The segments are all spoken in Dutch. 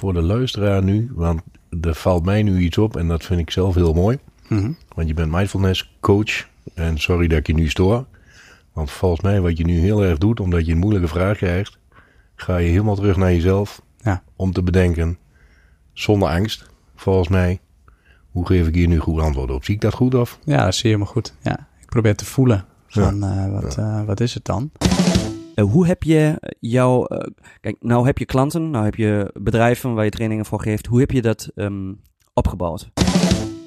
voor de luisteraar nu, want er valt mij nu iets op en dat vind ik zelf heel mooi. Mhm. Want je bent mindfulness coach en sorry dat ik je nu stoor. Want volgens mij wat je nu heel erg doet, omdat je een moeilijke vraag krijgt, ga je helemaal terug naar jezelf Ja. om te bedenken, zonder angst, volgens mij, hoe geef ik hier nu goed antwoord op? Zie ik dat goed of? Ja, dat zie je me goed. Ja, ik probeer te voelen van eh, wat, eh, wat is het dan? Eh, hoe heb je jouw... eh, kijk, nou heb je klanten, nou heb je bedrijven waar je trainingen voor geeft. Hoe heb je dat ehm, opgebouwd?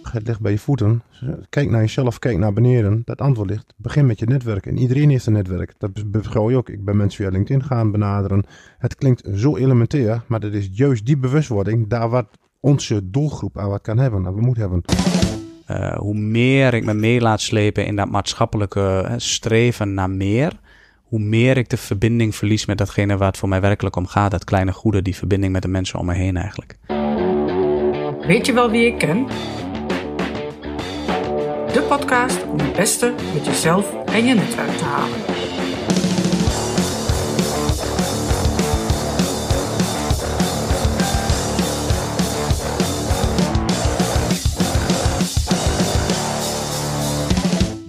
Het ligt bij je voeten. Kijk naar jezelf, kijk naar beneden. Dat antwoord ligt. Begin met je netwerk. En iedereen heeft een netwerk. Dat beschouw je ook. Ik ben mensen via LinkedIn gaan benaderen. Het klinkt zo elementair, maar dat is juist die bewustwording daar wat onze doelgroep aan wat kan hebben, aan wat moet hebben. Eh, hoe meer ik me mee laat slepen in dat maatschappelijke streven naar meer, hoe meer ik de verbinding verlies met datgene waar het voor mij werkelijk om gaat. Dat kleine goede, die verbinding met de mensen om me heen eigenlijk. Weet je wel wie ik ken? De podcast om het beste met jezelf en je netwerk te halen.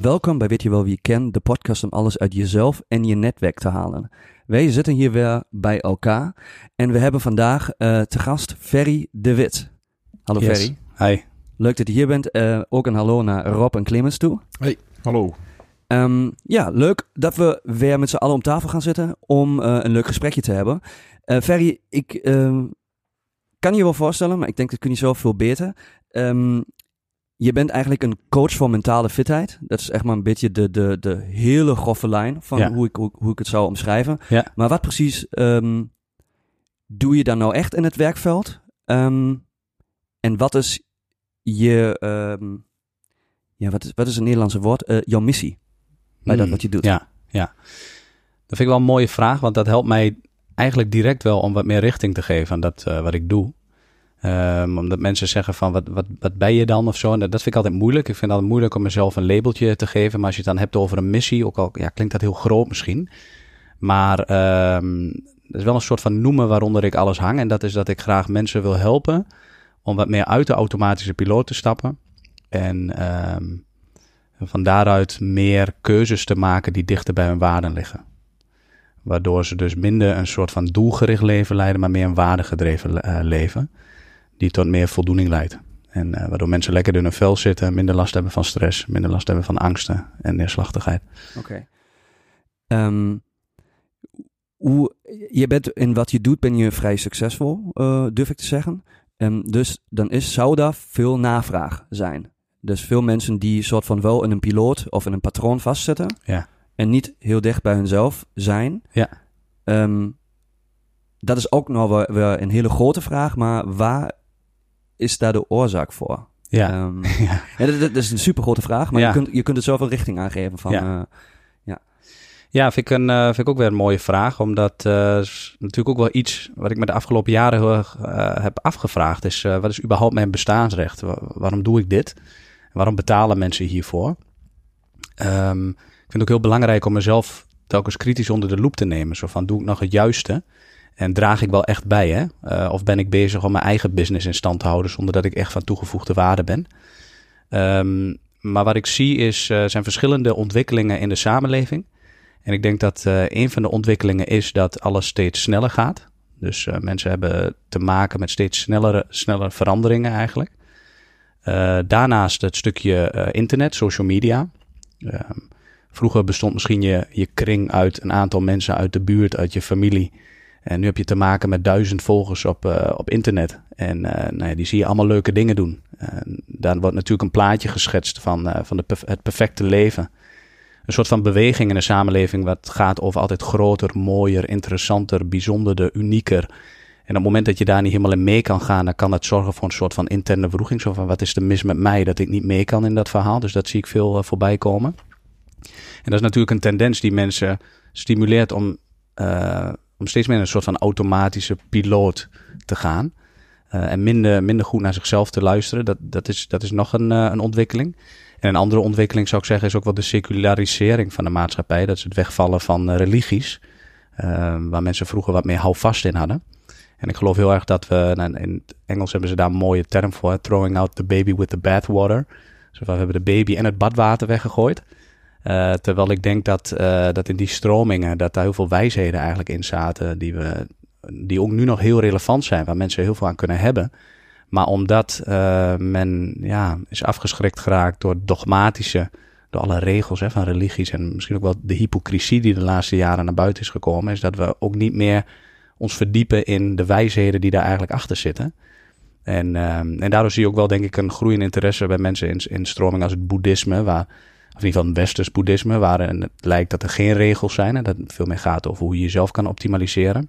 Welkom bij Weet je wel wie ik ken, de podcast om alles uit jezelf en je netwerk te halen. Wij zitten hier weer bij elkaar en we hebben vandaag eh, te gast Ferry de Wit. Hallo Yes. Ferry, Hi. leuk dat je hier bent. Eh, ook een hallo naar Rob en Clemens toe. Hallo. Ehm, ja, leuk dat we weer met z'n allen om tafel gaan zitten om eh, een leuk gesprekje te hebben. Eh Ferry, ik ehm, kan je wel voorstellen, maar ik denk dat kun je zelf veel beter. Ehm, je bent eigenlijk een coach voor mentale fitheid. Dat is echt maar een beetje de, de, de hele grove lijn van Ja. hoe, ik, hoe, hoe ik het zou omschrijven. Ja. Maar wat precies ehm, doe je dan nou echt in het werkveld? Ehm, en wat is je, ehm, ja, wat is, wat is het Nederlandse woord? Eh, jouw missie bij dat Hmm. wat je doet. Ja, ja. Dat vind ik wel een mooie vraag, want dat helpt mij eigenlijk direct wel om wat meer richting te geven aan dat eh, wat ik doe. Ehm, omdat mensen zeggen van, wat, wat, wat ben je dan of zo? En dat, vind ik altijd moeilijk. Ik vind het altijd moeilijk om mezelf een labeltje te geven. Maar als je het dan hebt over een missie, ook al ja, klinkt dat heel groot misschien. Maar ehm er is wel een soort van noemen waaronder ik alles hang. En dat is dat ik graag mensen wil helpen om wat meer uit de automatische piloot te stappen. En ehm, van daaruit meer keuzes te maken die dichter bij hun waarden liggen. Waardoor ze dus minder een soort van doelgericht leven leiden, maar meer een waardegedreven eh, leven. Die tot meer voldoening leidt. En eh, waardoor mensen lekker in hun vel zitten, minder last hebben van stress, minder last hebben van angsten en neerslachtigheid. Oké. Ehm, hoe, je bent in wat je doet, ben je vrij succesvol, eh, durf ik te zeggen. Ehm, dus dan is, zou daar veel navraag zijn. Dus veel mensen die soort van wel in een piloot of in een patroon vastzitten. Ja. En niet heel dicht bij hunzelf zijn. Ja. Ehm, dat is ook nog wel, wel een hele grote vraag, maar waar is daar de oorzaak voor? Ja, Ehm, ja. ja, dat, dat is een super grote vraag, maar Ja. je, kunt, je kunt het zelf een richting aangeven van... Ja. eh, Ja, vind ik, een, eh, vind ik ook weer een mooie vraag. Omdat eh, is natuurlijk ook wel iets wat ik me de afgelopen jaren heel erg heb afgevraagd. Is wat is überhaupt mijn bestaansrecht? Wa- waarom doe ik dit? Waarom betalen mensen hiervoor? Ehm, ik vind het ook heel belangrijk om mezelf telkens kritisch onder de loep te nemen. Zo van, doe ik nog het juiste? En draag ik wel echt bij, hè? Eh, of ben ik bezig om mijn eigen business in stand te houden... zonder dat ik echt van toegevoegde waarde ben? Ehm, maar wat ik zie is, eh, zijn verschillende ontwikkelingen in de samenleving... En ik denk dat eh, een van de ontwikkelingen is dat alles steeds sneller gaat. Dus mensen hebben te maken met steeds snellere, snellere veranderingen eigenlijk. Daarnaast het stukje internet, social media. Ehm, vroeger bestond misschien je, je kring uit een aantal mensen uit de buurt, uit je familie. En nu heb je te maken met duizend volgers op, eh, op internet. En eh, nou ja, die zie je allemaal leuke dingen doen. En daar wordt natuurlijk een plaatje geschetst van, eh, van de, het perfecte leven een soort van beweging in de samenleving wat gaat over altijd groter, mooier, interessanter, bijzonderder, unieker. En op het moment dat je daar niet helemaal in mee kan gaan, dan kan dat zorgen voor een soort van interne wroeging. Zo van, wat is er mis met mij dat ik niet mee kan in dat verhaal? Dus dat zie ik veel voorbij komen. En dat is natuurlijk een tendens die mensen stimuleert om, eh, om steeds meer een soort van automatische piloot te gaan. Eh, en minder, minder goed naar zichzelf te luisteren. Dat, dat, is, dat is nog een, eh, een ontwikkeling. En een andere ontwikkeling zou ik zeggen is ook wel de secularisering van de maatschappij. Dat is het wegvallen van eh, religies. waar mensen vroeger wat meer houvast in hadden. En ik geloof heel erg dat we, nou, in het Engels hebben ze daar een mooie term voor, throwing out the baby with the bathwater. Dus we hebben de baby en het badwater weggegooid. Uh, terwijl ik denk dat, uh, dat in die stromingen, dat daar heel veel wijsheden eigenlijk in zaten, die, we, die ook nu nog heel relevant zijn, waar mensen heel veel aan kunnen hebben. Maar omdat uh, men ja, is afgeschrikt geraakt door dogmatische, door alle regels hè, van religies en misschien ook wel de hypocrisie die de laatste jaren naar buiten is gekomen, is dat we ook niet meer ons verdiepen in de wijsheden die daar eigenlijk achter zitten. En, en daardoor zie je ook wel, denk ik, een groeiende interesse bij mensen in, in stromingen als het boeddhisme, waar of in ieder geval westers boeddhisme, waar het lijkt dat er geen regels zijn en dat het veel meer gaat over hoe je jezelf kan optimaliseren.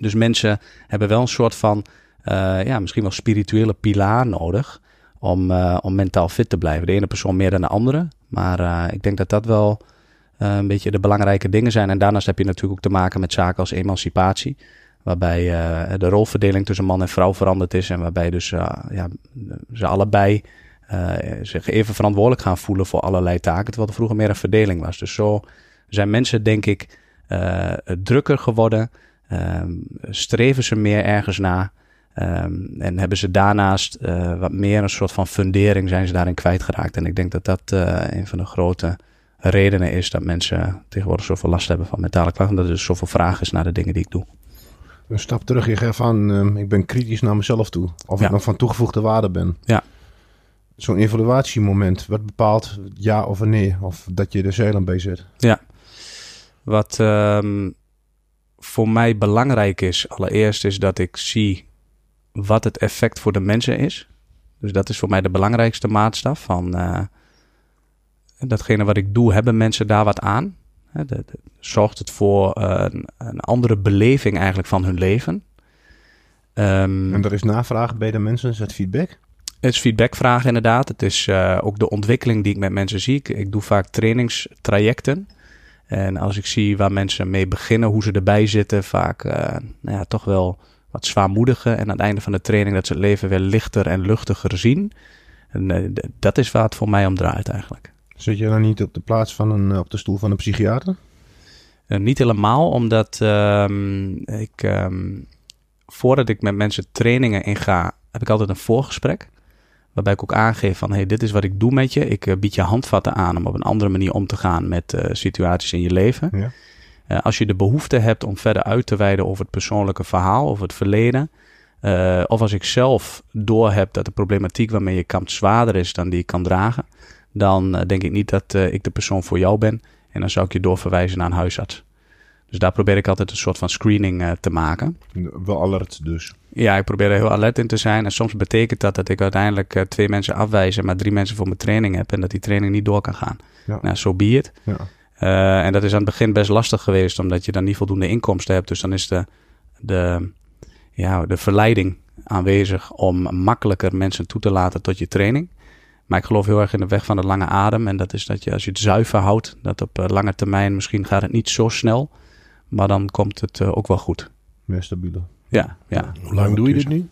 Dus mensen hebben wel een soort van, uh, ja, misschien wel spirituele pilaar nodig om, uh, om mentaal fit te blijven. De ene persoon meer dan de andere, maar uh, ik denk dat dat wel een beetje de belangrijke dingen zijn. En daarnaast heb je natuurlijk ook te maken met zaken als emancipatie. Waarbij de rolverdeling tussen man en vrouw veranderd is. En waarbij dus ja, ze allebei zich even verantwoordelijk gaan voelen voor allerlei taken, terwijl er vroeger meer een verdeling was. Dus zo zijn mensen, denk ik, uh, drukker geworden, um, streven ze meer ergens na. Um, en hebben ze daarnaast uh, wat meer een soort van fundering, zijn ze daarin kwijtgeraakt. En ik denk dat dat een van de grote redenen is dat mensen tegenwoordig zoveel last hebben van mentale klachten. Dat er dus zoveel vraag is naar de dingen die ik doe. Een stap terug, je geeft aan, uh, ik ben kritisch naar mezelf toe. Of ja. ik nog van toegevoegde waarde ben. Ja zo'n evaluatiemoment, wat bepaalt ja of nee, of dat je er zeilen bij zit? Ja, wat um, voor mij belangrijk is, allereerst is dat ik zie wat het effect voor de mensen is. Dus dat is voor mij de belangrijkste maatstaf van uh, datgene wat ik doe, hebben mensen daar wat aan? De, de, zorgt het voor uh, een, een, andere beleving eigenlijk van hun leven? Um, en er is navraag bij de mensen, is het feedback? Het is feedbackvragen inderdaad. Het is uh, ook de ontwikkeling die ik met mensen zie. Ik, ik, doe vaak trainingstrajecten. En als ik zie waar mensen mee beginnen, hoe ze erbij zitten, vaak uh, nou ja, toch wel wat zwaarmoediger. En aan het einde van de training dat ze het leven weer lichter en luchtiger zien. En uh, dat is waar het voor mij om draait eigenlijk. Zit je dan niet op de plaats van een, op de stoel van een psychiater? niet helemaal, omdat um, ik, um, voordat ik met mensen trainingen inga, heb ik altijd een voorgesprek. Waarbij ik ook aangeef van, hey, dit is wat ik doe met je. Ik uh, bied je handvatten aan om op een andere manier om te gaan met uh, situaties in je leven. Ja. Uh, als je de behoefte hebt om verder uit te wijden over het persoonlijke verhaal, over het verleden. of als ik zelf doorheb dat de problematiek waarmee je kampt zwaarder is dan die ik kan dragen. Dan denk ik niet dat ik de persoon voor jou ben. En dan zou ik je doorverwijzen naar een huisarts. Dus daar probeer ik altijd een soort van screening te maken. Wel alert dus. Ja, ik probeer er heel alert in te zijn. En soms betekent dat dat ik uiteindelijk uh, twee mensen afwijzen, maar drie mensen voor mijn training heb. En dat die training niet door kan gaan. Ja. Nou, zo so be it. Ja. Uh, en dat is aan het begin best lastig geweest, omdat je dan niet voldoende inkomsten hebt. Dus dan is de, de, ja, de verleiding aanwezig om makkelijker mensen toe te laten tot je training. Maar ik geloof heel erg in de weg van de lange adem. En dat is dat je als je het zuiver houdt, dat op lange termijn misschien gaat het niet zo snel. Maar dan komt het uh, ook wel goed. Meer stabiel. Ja, ja. Hoe lang doe je dit nu?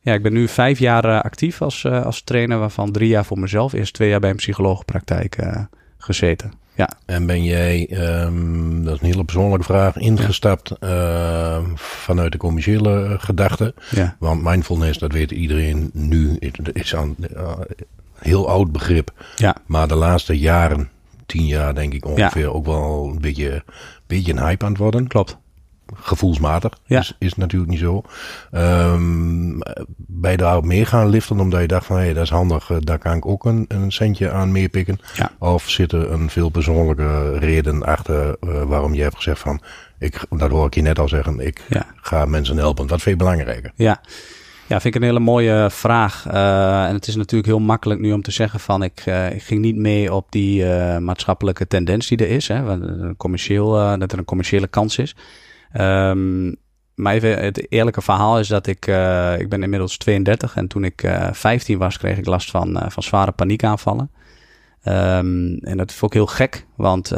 Ja, ik ben nu vijf jaar uh, actief als, uh, als trainer, waarvan drie jaar voor mezelf. Eerst twee jaar bij een psychologenpraktijk gezeten. Ja. En ben jij, um, dat is een hele persoonlijke vraag, ingestapt ja. uh, vanuit de commerciële gedachte? Ja. Want mindfulness, dat weet iedereen nu, is uh, heel oud begrip. Ja. Maar de laatste jaren, tien jaar denk ik ongeveer, ook wel een beetje beetje een hype aan het worden. Klopt. Gevoelsmatig. Ja. Is, is natuurlijk niet zo. Um, ben je daar meer gaan liften omdat je dacht van hé, hey, dat is handig. Eh, daar kan ik ook een, een centje aan meepikken. Ja. Of zit er een veel persoonlijke reden achter uh, waarom je hebt gezegd van ik, dat hoor ik je net al zeggen, ik ja. ga mensen helpen. Wat vind je belangrijker? Ja. Ja, vind ik een hele mooie vraag. Uh, en het is natuurlijk heel makkelijk nu om te zeggen van ik, uh, ik ging niet mee op die uh, maatschappelijke tendens die er is. Hè, een commercieel, dat er een commerciële kans is. Um, maar even het eerlijke verhaal is dat ik, ik ben inmiddels 32 en toen ik 15 was kreeg ik last van, van zware paniekaanvallen. Um, en dat vond ik heel gek, want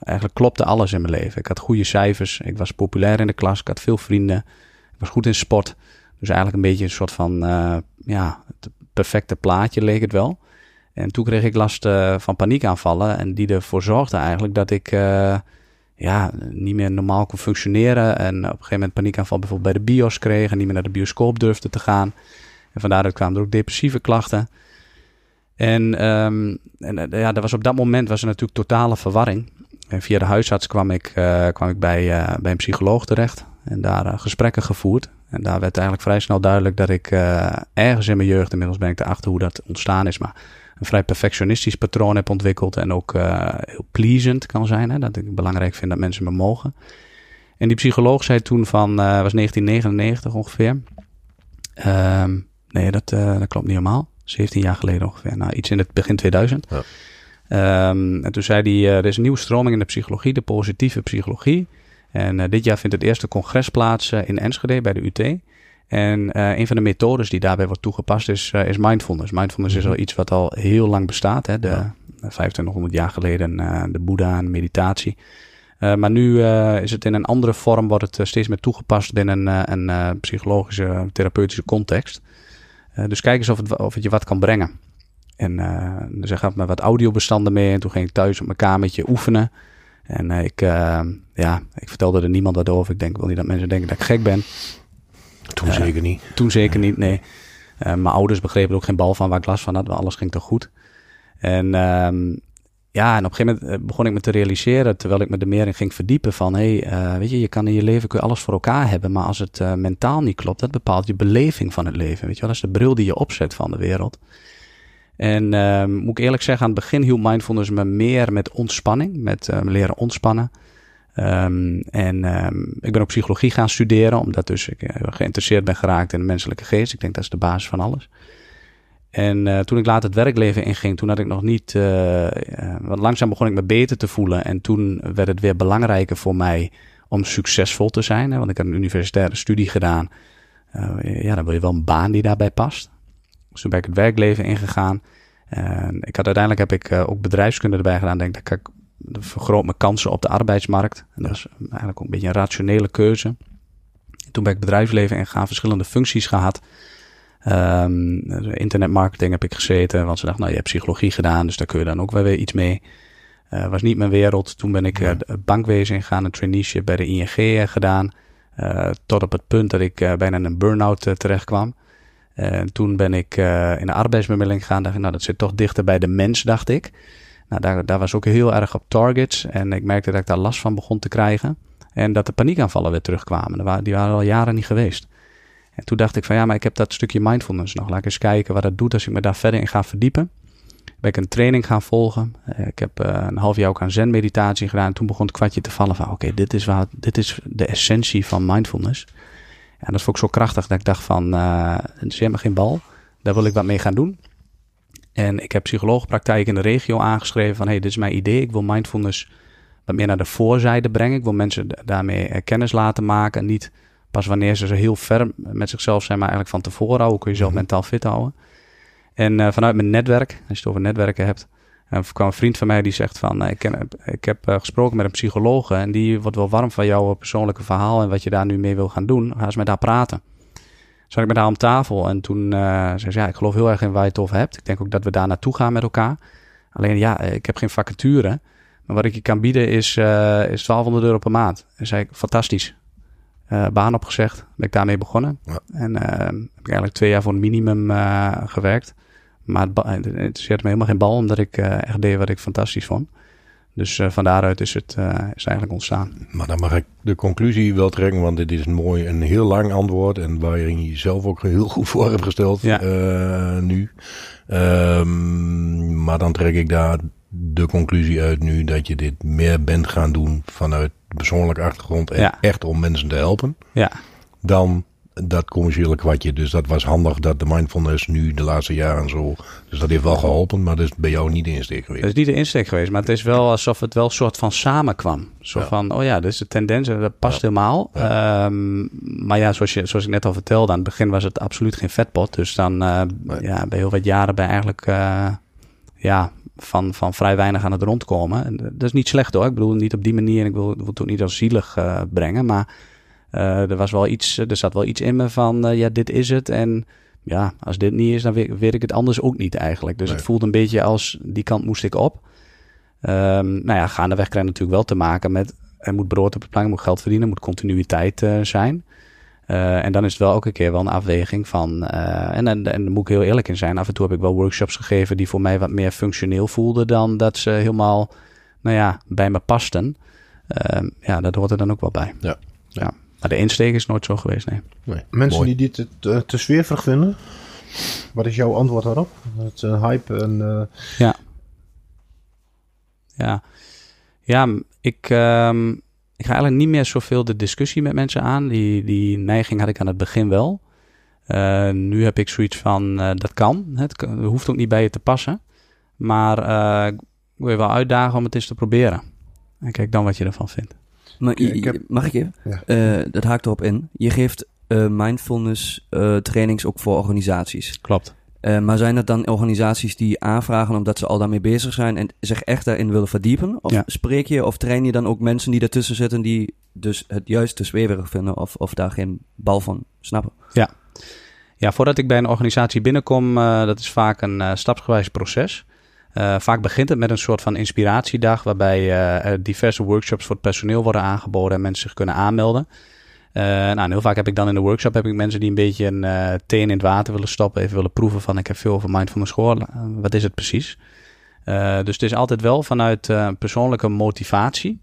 eigenlijk klopte alles in mijn leven. Ik had goede cijfers, ik was populair in de klas, ik had veel vrienden, ik was goed in sport. Dus eigenlijk een beetje een soort van, uh, ja, het perfecte plaatje leek het wel. En toen kreeg ik last uh, van paniekaanvallen en die ervoor zorgden eigenlijk dat ik, uh, ja, niet meer normaal kon functioneren. En op een gegeven moment paniekaanval bijvoorbeeld bij de bios kreeg en niet meer naar de bioscoop durfde te gaan. En van kwamen er ook depressieve klachten. En, ehm, en eh, ja, er was op dat moment was er natuurlijk totale verwarring. En via de huisarts kwam ik, eh, kwam ik bij, eh, bij een psycholoog terecht en daar gesprekken gevoerd. En daar werd eigenlijk vrij snel duidelijk dat ik ergens in mijn jeugd, inmiddels ben ik erachter hoe dat ontstaan is, maar een vrij perfectionistisch patroon heb ontwikkeld en ook eh, heel pleasant kan zijn. Hè? Dat ik belangrijk vind dat mensen me mogen. En die psycholoog zei toen van, eh was 1999 ongeveer. Ehm, nee, dat, eh, dat klopt niet helemaal. 17 jaar geleden ongeveer. Nou, iets in het begin 2000. Ja. Ehm, en toen zei hij, er is een nieuwe stroming in de psychologie, de positieve psychologie. En dit jaar vindt het eerste congres plaats in Enschede bij de UT. En eh, een van de methodes die daarbij wordt toegepast is, eh, is mindfulness. Mindfulness is al iets wat al heel lang bestaat. Hè? De, Ja. 2500 jaar geleden eh, de Boeddha en meditatie. Maar nu is het in een andere vorm, wordt het steeds meer toegepast binnen eh, een psychologische, therapeutische context. Dus kijk eens of het, of het je wat kan brengen. En dus hij gaf me wat audiobestanden mee en toen ging ik thuis op mijn kamertje oefenen. En ik, ja, ik vertelde er niemand wat over. Ik denk wel niet dat mensen denken dat ik gek ben. Toen Eh, zeker niet. Toen zeker niet, nee. Eh, mijn ouders begrepen ook geen bal van waar ik last van had. Alles ging toch goed. En ehm, ja, en op een gegeven moment eh, begon ik me te realiseren, terwijl ik me er meer in ging verdiepen, van hé, hey, weet je, je kan in je leven kun je alles voor elkaar hebben, maar als het mentaal niet klopt, dat bepaalt je beleving van het leven. Weet je wel, dat is de bril die je opzet van de wereld. En ehm, moet ik eerlijk zeggen, aan het begin hield mindfulness me meer met ontspanning, met eh, leren ontspannen. Ehm, en ehm, ik ben ook psychologie gaan studeren, omdat dus ik eh, geïnteresseerd ben geraakt in de menselijke geest. Ik denk dat is de basis van alles. En eh, toen ik later het werkleven inging, toen had ik nog niet. eh, want langzaam begon ik me beter te voelen. En toen werd het weer belangrijker voor mij om succesvol te zijn. Hè, want ik had een universitaire studie gedaan. Ja, dan wil je wel een baan die daarbij past. Dus toen ben ik het werkleven ingegaan. En ik had uiteindelijk heb ik ook bedrijfskunde erbij gedaan. Denk dat ik dat vergroot mijn kansen op de arbeidsmarkt. En dat is eigenlijk ook een beetje een rationele keuze. Toen ben ik bedrijfsleven ingegaan, verschillende functies gehad. Ehm, internetmarketing heb ik gezeten, want ze dachten, nou, je hebt psychologie gedaan, dus daar kun je dan ook wel weer iets mee. Eh, was niet mijn wereld. Toen ben ik eh, het bankwezen ingegaan, een traineeship bij de ING eh, gedaan. Eh, tot op het punt dat ik eh, bijna in een burn-out eh, terecht kwam. En toen ben ik eh, in de arbeidsbemiddeling gegaan. Dacht ik, nou, dat zit toch dichter bij de mens, dacht ik. Nou, daar, daar was ook heel erg op targets. En ik merkte dat ik daar last van begon te krijgen. En dat de paniekaanvallen weer terugkwamen. Die waren, al jaren niet geweest. En toen dacht ik van ja, maar ik heb dat stukje mindfulness nog. Laat ik eens kijken wat dat doet als ik me daar verder in ga verdiepen. Ben ik een training gaan volgen. Eh, ik heb eh, een half jaar ook aan zen-meditatie gedaan. En toen begon het kwartje te vallen van oké, dit is dit is de essentie van mindfulness. En dat vond ik zo krachtig dat ik dacht van, uh, het is helemaal geen bal. Daar wil ik wat mee gaan doen. En ik heb psycholoogpraktijk in de regio aangeschreven van, hey, dit is mijn idee. Ik wil mindfulness wat meer naar de voorzijde brengen. Ik wil mensen daarmee eh, kennis laten maken. En niet pas wanneer ze zo heel ver met zichzelf zijn, maar eigenlijk van tevoren al. Hoe kun je jezelf Mhm. mentaal fit houden? En uh, vanuit mijn netwerk, als je het over netwerken hebt, uh, kwam een vriend van mij die zegt van, ik, ken, ik heb gesproken met een psycholoog en die wordt wel warm van jouw persoonlijke verhaal en wat je daar nu mee wil gaan doen. Ga eens met haar praten. Zat ik met haar om tafel en toen uh, zei ze, ja, ik geloof heel erg in waar je het over hebt. Ik denk ook dat we daar naartoe gaan met elkaar. Alleen ja, ik heb geen vacature. Maar wat ik je kan bieden is, uh, is 1200 euro per maand. En zei ik, fantastisch. Uh, baan opgezegd, ben ik daarmee begonnen. Ja. En heb ik eigenlijk twee jaar voor een minimum gewerkt. Maar het, het interesseert me helemaal geen bal, omdat ik echt deed wat ik fantastisch vond. Dus uh, van daaruit is het, uh, is eigenlijk ontstaan. Maar dan mag ik de conclusie wel trekken, want dit is een mooi, een heel lang antwoord. En waar je jezelf ook heel goed voor hebt gesteld ja. uh, nu. Um, maar dan trek ik daar de conclusie uit nu dat je dit meer bent gaan doen vanuit persoonlijke achtergrond en ja. echt om mensen te helpen. Ja. Dan dat commerciële kwartje. Dus dat was handig dat de mindfulness nu de laatste jaren zo. Dus dat heeft wel geholpen, maar dat is bij jou niet de insteek geweest. Dat is niet de insteek geweest, maar het is wel alsof het wel een soort van samenkwam. Zo ja. van, oh ja, dit is de tendens en dat past ja. helemaal. Ja. Um, maar ja, zoals, je, zoals ik net al vertelde, aan het begin was het absoluut geen vetpot. Dus dan uh, nee. ja, bij heel wat jaren ben eigenlijk uh, ja, van, van vrij weinig aan het rondkomen. En dat is niet slecht hoor. Ik bedoel, niet op die manier. Ik wil, wil het ook niet als zielig uh, brengen, maar er was wel iets, er zat wel iets in me van, uh, ja, dit is het. En ja, als dit niet is, dan weet, weet ik het anders ook niet eigenlijk. Dus nee. het voelde een beetje als, die kant moest ik op. Um, nou ja, gaandeweg krijg je natuurlijk wel te maken met er moet brood op de plank, er moet geld verdienen, er moet continuïteit eh, zijn. Eh, en dan is het wel elke keer wel een afweging van. eh, en, en, en daar moet ik heel eerlijk in zijn. Af en toe heb ik wel workshops gegeven die voor mij wat meer functioneel voelden dan dat ze helemaal, nou ja, bij me pasten. Ehm, ja, dat hoort er dan ook wel bij. Ja. ja. Maar de insteek is nooit zo geweest, nee. Nee, Mensen mooi. die dit te, te zweverig vinden, wat is jouw antwoord daarop? Het eh, hype en... eh, Ja, ja m- ik, ehm, ik ga eigenlijk niet meer zoveel de discussie met mensen aan. Die, die neiging had ik aan het begin wel. Eh, nu heb ik zoiets van, eh, dat kan. Het kan- het hoeft ook niet bij je te passen. Maar eh, ik wil je wel uitdagen om het eens te proberen. En kijk dan wat je ervan vindt. Maar, Ik- je- ik heb- je- Mag ik even? Ja. Eh, dat haakt erop in. Je geeft eh, mindfulness eh, trainings ook voor organisaties. Klopt. Maar zijn dat dan organisaties die aanvragen omdat ze al daarmee bezig zijn en zich echt daarin willen verdiepen? Of Ja. spreek je of train je dan ook mensen die ertussen zitten die dus het juist te zweverig vinden of, of daar geen bal van snappen? Ja, voordat ik bij een organisatie binnenkom, dat is vaak een stapsgewijs proces. Eh, vaak begint het met een soort van inspiratiedag, waarbij eh, er diverse workshops voor het personeel worden aangeboden en mensen zich kunnen aanmelden. Eh, nou, heel vaak heb ik dan in de workshop heb ik mensen die een beetje een teen in het water willen stoppen, even willen proeven van ik heb veel over mindfulness gehoord. Eh, wat is het precies? Dus het is altijd wel vanuit persoonlijke motivatie.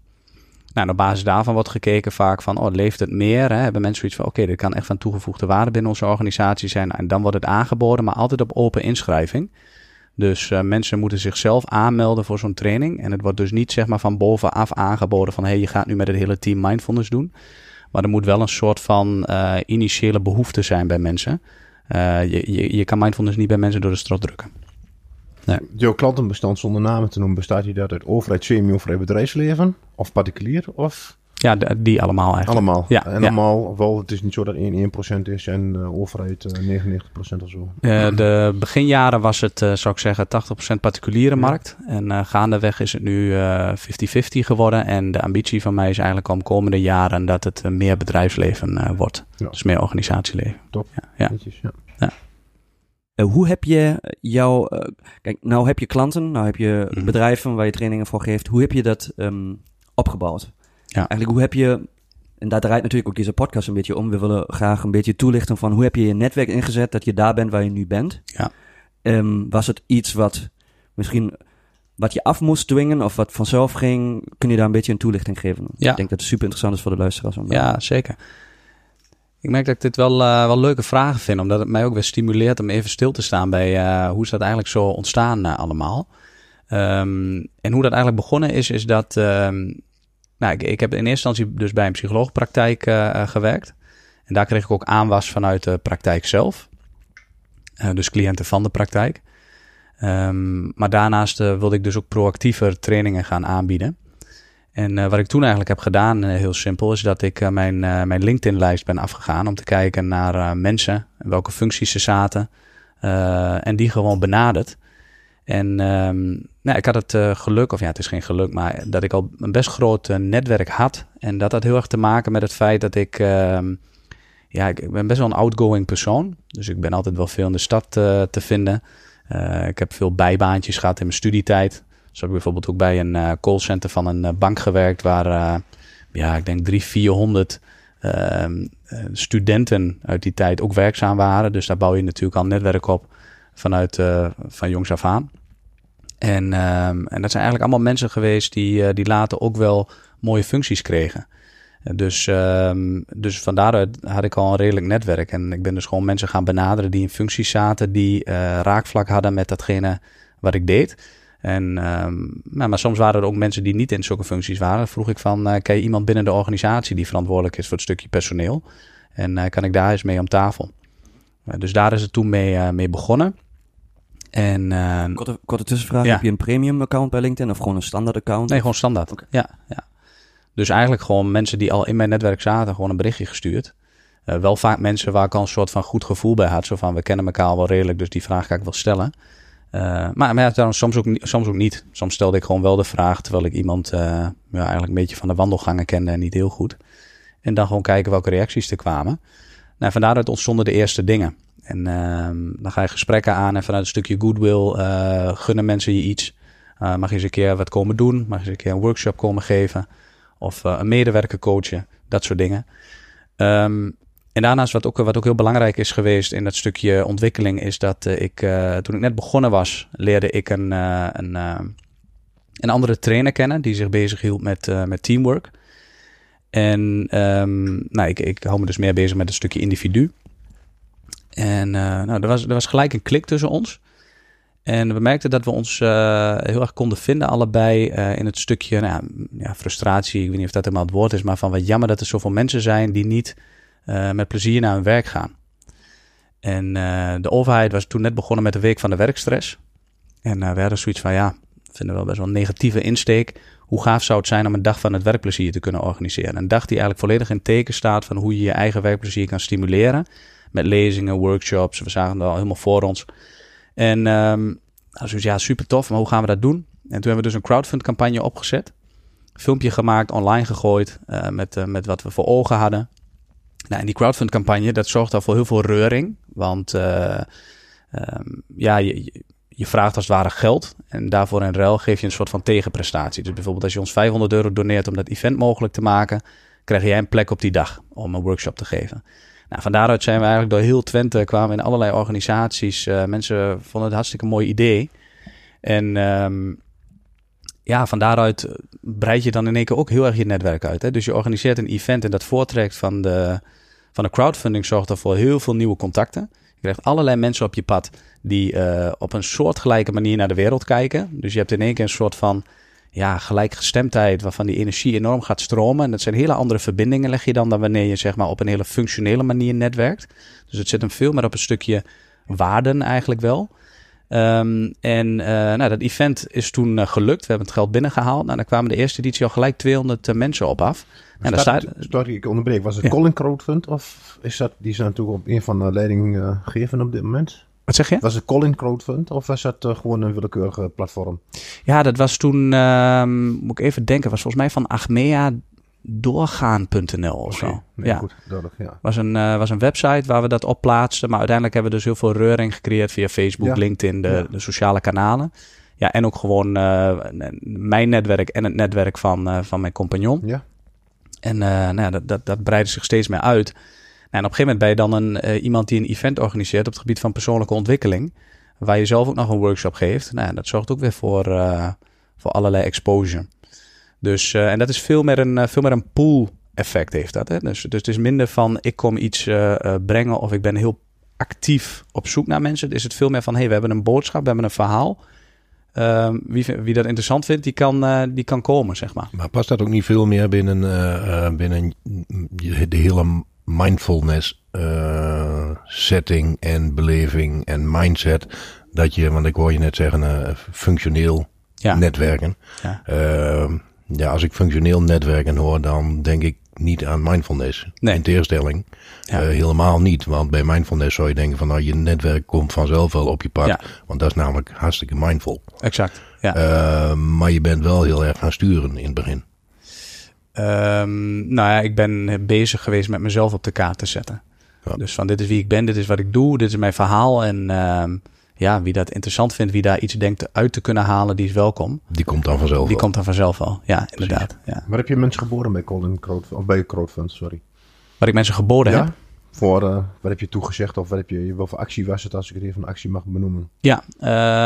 Nou, op basis daarvan wordt gekeken vaak van, oh, leeft het meer? Hè? Hebben mensen zoiets van, oké, dit kan echt van toegevoegde waarde binnen onze organisatie zijn. En dan wordt het aangeboden, maar altijd op open inschrijving. Dus eh, mensen moeten zichzelf aanmelden voor zo'n training. En het wordt dus niet zeg maar van bovenaf aangeboden van, hé, hey, je gaat nu met het hele team mindfulness doen. Maar er moet wel een soort van eh, initiële behoefte zijn bij mensen. Eh, je, je, je kan mindfulness niet bij mensen door de strot drukken. Jouw klantenbestand zonder namen te noemen, bestaat die dat uit overheid, semi-overheid, bedrijfsleven? Of particulier? Of Ja, die allemaal eigenlijk. allemaal? Ja, en ja. allemaal, wel, het is niet zo dat 1 1% is en de overheid eh, 99% of zo. Eh, de beginjaren was het, eh, zou ik zeggen, 80% particuliere markt. En eh, gaandeweg is het nu eh, 50-50 geworden. En de ambitie van mij is eigenlijk om komende jaren dat het eh, meer bedrijfsleven eh, wordt. Ja. Dus meer organisatieleven. Top. Ja, ja. Netjes, ja. Eh, hoe heb je jouw... eh, kijk, nou heb je klanten, nou heb je Mhm. bedrijven waar je trainingen voor geeft. Hoe heb je dat ehm, opgebouwd? Ja. Eigenlijk, hoe heb je... En daar draait natuurlijk ook deze podcast een beetje om. We willen graag een beetje toelichten van hoe heb je je netwerk ingezet dat je daar bent waar je nu bent. Ja. Ehm, was het iets wat misschien wat je af moest dwingen of wat vanzelf ging? Kun je daar een beetje een toelichting geven? Ja. Ik denk dat het super interessant is voor de luisteraars. om daar- Ja, zeker. Ik merk dat ik dit wel, eh, wel leuke vragen vind, omdat het mij ook weer stimuleert om even stil te staan bij eh, hoe is dat eigenlijk zo ontstaan eh, allemaal. Ehm, en hoe dat eigenlijk begonnen is, is dat. ehm, nou, ik, heb in eerste instantie dus bij een psycholoogpraktijk eh, eh, gewerkt. En daar kreeg ik ook aanwas vanuit de praktijk zelf. Eh, dus cliënten van de praktijk. Ehm, maar daarnaast wilde ik dus ook proactiever trainingen gaan aanbieden. En wat ik toen eigenlijk heb gedaan, heel simpel, is dat ik mijn, mijn LinkedIn-lijst ben afgegaan om te kijken naar mensen, en welke functies ze zaten, en die gewoon benaderd. En ehm, nou, ik had het eh, geluk, of ja, het is geen geluk, maar dat ik al een best groot eh, netwerk had. En dat had heel erg te maken met het feit dat ik, ehm, ja, ik ben best wel een outgoing persoon. Dus ik ben altijd wel veel in de stad eh, te vinden. Ik heb veel bijbaantjes gehad in mijn studietijd. Zo heb ik bijvoorbeeld ook bij een callcenter van een bank gewerkt waar, ja, ik denk drie, 400 ehm, eh, studenten uit die tijd ook werkzaam waren. Dus daar bouw je natuurlijk al netwerk op vanuit van jongs af aan. En, ehm, en dat zijn eigenlijk allemaal mensen geweest die, eh, die later ook wel mooie functies kregen. Dus, ehm, dus van daaruit had ik al een redelijk netwerk. En ik ben dus gewoon mensen gaan benaderen die in functies zaten, die eh, raakvlak hadden met datgene wat ik deed. En, ehm, nou, maar soms waren er ook mensen die niet in zulke functies waren. Dan vroeg ik van, eh ken je iemand binnen de organisatie die verantwoordelijk is voor het stukje personeel? En kan ik daar eens mee om tafel? Dus daar is het toen mee, mee begonnen. En, eh, Korte, korte tussenvraag. Ja. Heb je een premium account bij LinkedIn of gewoon een standaard account? Nee, gewoon standaard. Ja, ja. Dus eigenlijk gewoon mensen die al in mijn netwerk zaten, gewoon een berichtje gestuurd. Eh, wel vaak mensen waar ik al een soort van goed gevoel bij had. Zo van, we kennen elkaar al wel redelijk, dus die vraag ga ik wel stellen. Eh, maar maar ja, soms, ook, soms ook niet. Soms stelde ik gewoon wel de vraag, terwijl ik iemand ja, eigenlijk een beetje van de wandelgangen kende en niet heel goed. En dan gewoon kijken welke reacties er kwamen. Nou, van daaruit ontstonden de eerste dingen. En ehm, dan ga je gesprekken aan en vanuit een stukje goodwill eh, gunnen mensen je iets. Eh, mag je eens een keer wat komen doen? Mag je eens een keer een workshop komen geven? of eh, een medewerker coachen, dat soort dingen. Ehm, en daarnaast wat ook, wat ook heel belangrijk is geweest in dat stukje ontwikkeling, is dat ik, toen ik net begonnen was, leerde ik een, een, een andere trainer kennen die zich bezig hield met, met teamwork. En ehm, nou, ik, ik hou me dus meer bezig met een stukje individu. En eh, nou, er, was, er was gelijk een klik tussen ons. En we merkten dat we ons eh, heel erg konden vinden, allebei eh, in het stukje nou, ja, frustratie. Ik weet niet of dat helemaal het woord is, maar van wat jammer dat er zoveel mensen zijn die niet met plezier naar hun werk gaan. En de overheid was toen net begonnen met de week van de werkstress. En we hadden zoiets van, ja, vinden we wel best wel een negatieve insteek. Hoe gaaf zou het zijn om een dag van het werkplezier te kunnen organiseren? Een dag die eigenlijk volledig in teken staat van hoe je je eigen werkplezier kan stimuleren. Met lezingen, workshops, we zagen het al helemaal voor ons. En um, zoiets, ja, super tof, maar hoe gaan we dat doen? En toen hebben we dus een crowdfund campagne opgezet. Filmpje gemaakt, online gegooid, uh, met, uh, met wat we voor ogen hadden. Nou, en die crowdfund campagne, dat zorgt al voor heel veel reuring. Want uh, um, ja, je, je vraagt als het ware geld. En daarvoor in ruil geef je een soort van tegenprestatie. Dus bijvoorbeeld als je ons 500 euro doneert om dat event mogelijk te maken, krijg jij een plek op die dag om een workshop te geven. Nou, van daaruit zijn we eigenlijk door heel Twente kwamen in allerlei organisaties. Uh, mensen vonden het hartstikke mooi idee. En um, ja, van daaruit breid je dan in één keer ook heel erg je netwerk uit. Hè? Dus je organiseert een event en dat voortrekt van de, van de crowdfunding zorgt ervoor heel veel nieuwe contacten. Je krijgt allerlei mensen op je pad die uh, op een soortgelijke manier naar de wereld kijken. Dus je hebt in één keer een soort van ja, gelijkgestemdheid waarvan die energie enorm gaat stromen. En dat zijn hele andere verbindingen leg je dan dan wanneer je zeg maar op een hele functionele manier netwerkt. Dus het zit hem veel meer op een stukje waarden eigenlijk wel. Um, en uh, nou, dat event is toen uh, gelukt. We hebben het geld binnengehaald. Nou, dan kwamen de eerste editie al gelijk 200 uh, mensen op af. En daar staat, sorry, ik onderbreek. Was het ja. Colin Crowdfund of is dat, die is natuurlijk op een van de leidinggevenden op dit moment? Wat zeg je? Was het Colin Crowdfund of was dat uh, gewoon een willekeurige platform? Ja, dat was toen, uh, moet ik even denken, was volgens mij van Achmea doorgaan.nl of okay. zo. Nee, ja. Goed, duidelijk, ja. Was een, uh, was een website waar we dat op plaatsten. Maar uiteindelijk hebben we dus heel veel reuring gecreëerd via Facebook, ja. LinkedIn, de, ja. de, sociale kanalen. Ja, en ook gewoon uh, mijn netwerk en het netwerk van, van mijn compagnon. Ja. En nou ja, dat, dat, dat breidde zich steeds meer uit. Nou, en op een gegeven moment ben je dan een, iemand die een event organiseert op het gebied van persoonlijke ontwikkeling. Waar je zelf ook nog een workshop geeft. Nou, dat zorgt ook weer voor, voor allerlei exposure. Dus, uh, en dat is veel meer een, veel meer een pool effect heeft dat. Hè? Dus, dus het is minder van ik kom iets brengen of ik ben heel actief op zoek naar mensen. is het veel meer van hey, we hebben een boodschap, we hebben een verhaal. Ehm, wie, wie dat interessant vindt, die kan, die kan komen, zeg maar. Maar past dat ook niet veel meer binnen, binnen de hele mindfulness setting en beleving en mindset? Dat je, want ik hoor je net zeggen, functioneel ja. netwerken. Ja. Uh, ja, als ik functioneel netwerken hoor, dan denk ik niet aan mindfulness. Nee. In tegenstelling. Ja. Uh, helemaal niet. Want bij mindfulness zou je denken van nou, je netwerk komt vanzelf wel op je pad. Ja. Want dat is namelijk hartstikke mindful. Exact. Ja. Uh, maar je bent wel heel erg gaan sturen in het begin. Um, nou ja, ik ben bezig geweest met mezelf op de kaart te zetten. Ja. Dus van dit is wie ik ben, dit is wat ik doe, dit is mijn verhaal. En uh, ja, wie dat interessant vindt, wie daar iets denkt uit te kunnen halen, die is welkom. Die komt dan vanzelf Die wel. komt dan vanzelf al, ja, inderdaad. Ja. Maar heb je mensen geboren bij Colin Crowdfund, of bij Crowdfund, sorry? Wat ik mensen geboden ja? heb? Voor, uh, wat heb je toegezegd of wat heb je, wat voor actie was het als ik het even een actie mag benoemen? Ja,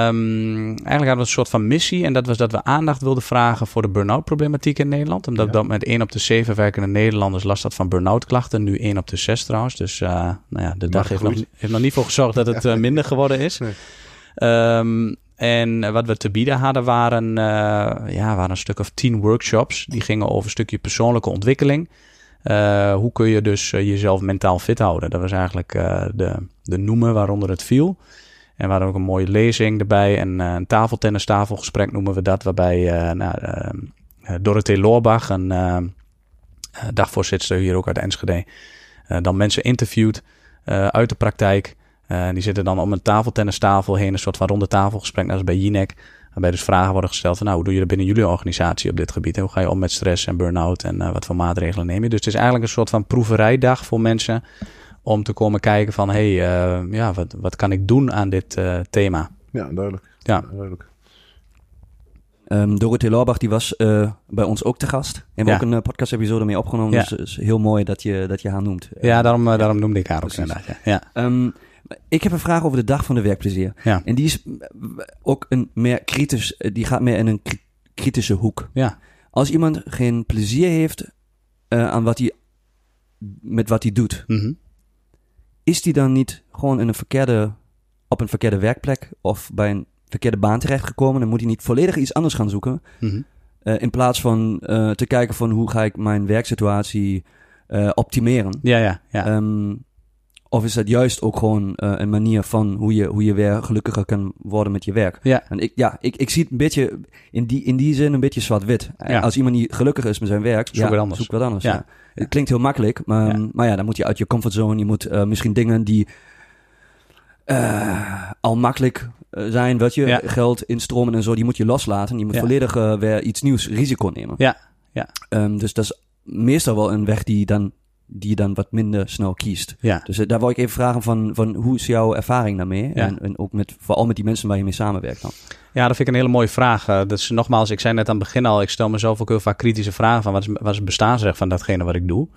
um, eigenlijk hadden we een soort van missie en dat was dat we aandacht wilden vragen voor de burn-out problematiek in Nederland. Omdat ja. dat met 1 op de 7 werkende Nederlanders last had van burn-out klachten, nu 1 op de 6 trouwens. Dus uh, nou ja, de dag heeft nog, heeft nog, niet voor gezorgd dat het uh, minder geworden is. Nee. Um, en wat we te bieden hadden waren, ja, waren een stuk of tien workshops. Die gingen over een stukje persoonlijke ontwikkeling. Uh, hoe kun je dus uh, jezelf mentaal fit houden? Dat was eigenlijk de, de noemen waaronder het viel. En we ook een mooie lezing erbij. En een tafeltennistafelgesprek noemen we dat. Waarbij nou, Dorothee Loorbach, een dagvoorzitter hier ook uit Enschede, dan mensen interviewt uit de praktijk. Uh, die zitten dan om een tafeltennistafel heen, een soort van ronde tafelgesprek, net als bij Jinek. Waarbij dus vragen worden gesteld van, nou, hoe doe je dat binnen jullie organisatie op dit gebied? En hoe ga je om met stress en burn-out en uh, wat voor maatregelen neem je? Dus het is eigenlijk een soort van proeverijdag voor mensen om te komen kijken van, hé, hey, uh, ja, wat, wat kan ik doen aan dit thema? Ja, duidelijk. Ja. duidelijk. Ehm Dorothee Lorbach die was eh, bij ons ook te gast. En we Ja. ook een eh, podcast-episode mee opgenomen. Ja. Dus het is heel mooi dat je, dat je haar noemt. Ja, daarom, eh, daarom noemde ik haar ook precies. inderdaad. Ja. Ja. Ik heb een vraag over de dag van de werkplezier. Ja. En die is eh, ook een meer kritisch, eh, die gaat meer in een kri- kritische hoek. Ja. Als iemand geen plezier heeft eh, aan wat hij, met wat hij doet, Mhm. is die dan niet gewoon in een verkeerde, op een verkeerde werkplek of bij een verkeerde baan terechtgekomen? Dan moet hij niet volledig iets anders gaan zoeken. Mhm. in plaats van te kijken van hoe ga ik mijn werksituatie optimeren. Ja, ja, ja. Ehm, of is dat juist ook gewoon eh, een manier van hoe je, hoe je weer gelukkiger kan worden met je werk? ja. En ik, ja, ik, ik zie het een beetje in die, in die zin een beetje zwart-wit. Ja. Als iemand niet gelukkig is met zijn werk, Zoek ja, wat anders. zoek wat anders. Ja. Ja. Het klinkt heel makkelijk, maar Ja. maar ja, dan moet je uit je comfortzone. Je moet eh, misschien dingen die eh, al makkelijk zijn, wat je geld instromen en zo, die moet je loslaten. Je moet volledig weer iets nieuws risico nemen. Ja, ja. Ehm, dus dat is meestal wel een weg die dan, die je dan wat minder snel kiest. ja. Dus eh, daar wil ik even vragen van, van hoe is jouw ervaring daarmee? Ja. En, en ook met, vooral met die mensen waar je mee samenwerkt dan. Ja, dat vind ik een hele mooie vraag. Eh, dat is nogmaals, ik zei net aan het begin al, ik stel mezelf ook heel vaak kritische vragen van wat is, wat is het bestaansrecht van datgene wat ik doe?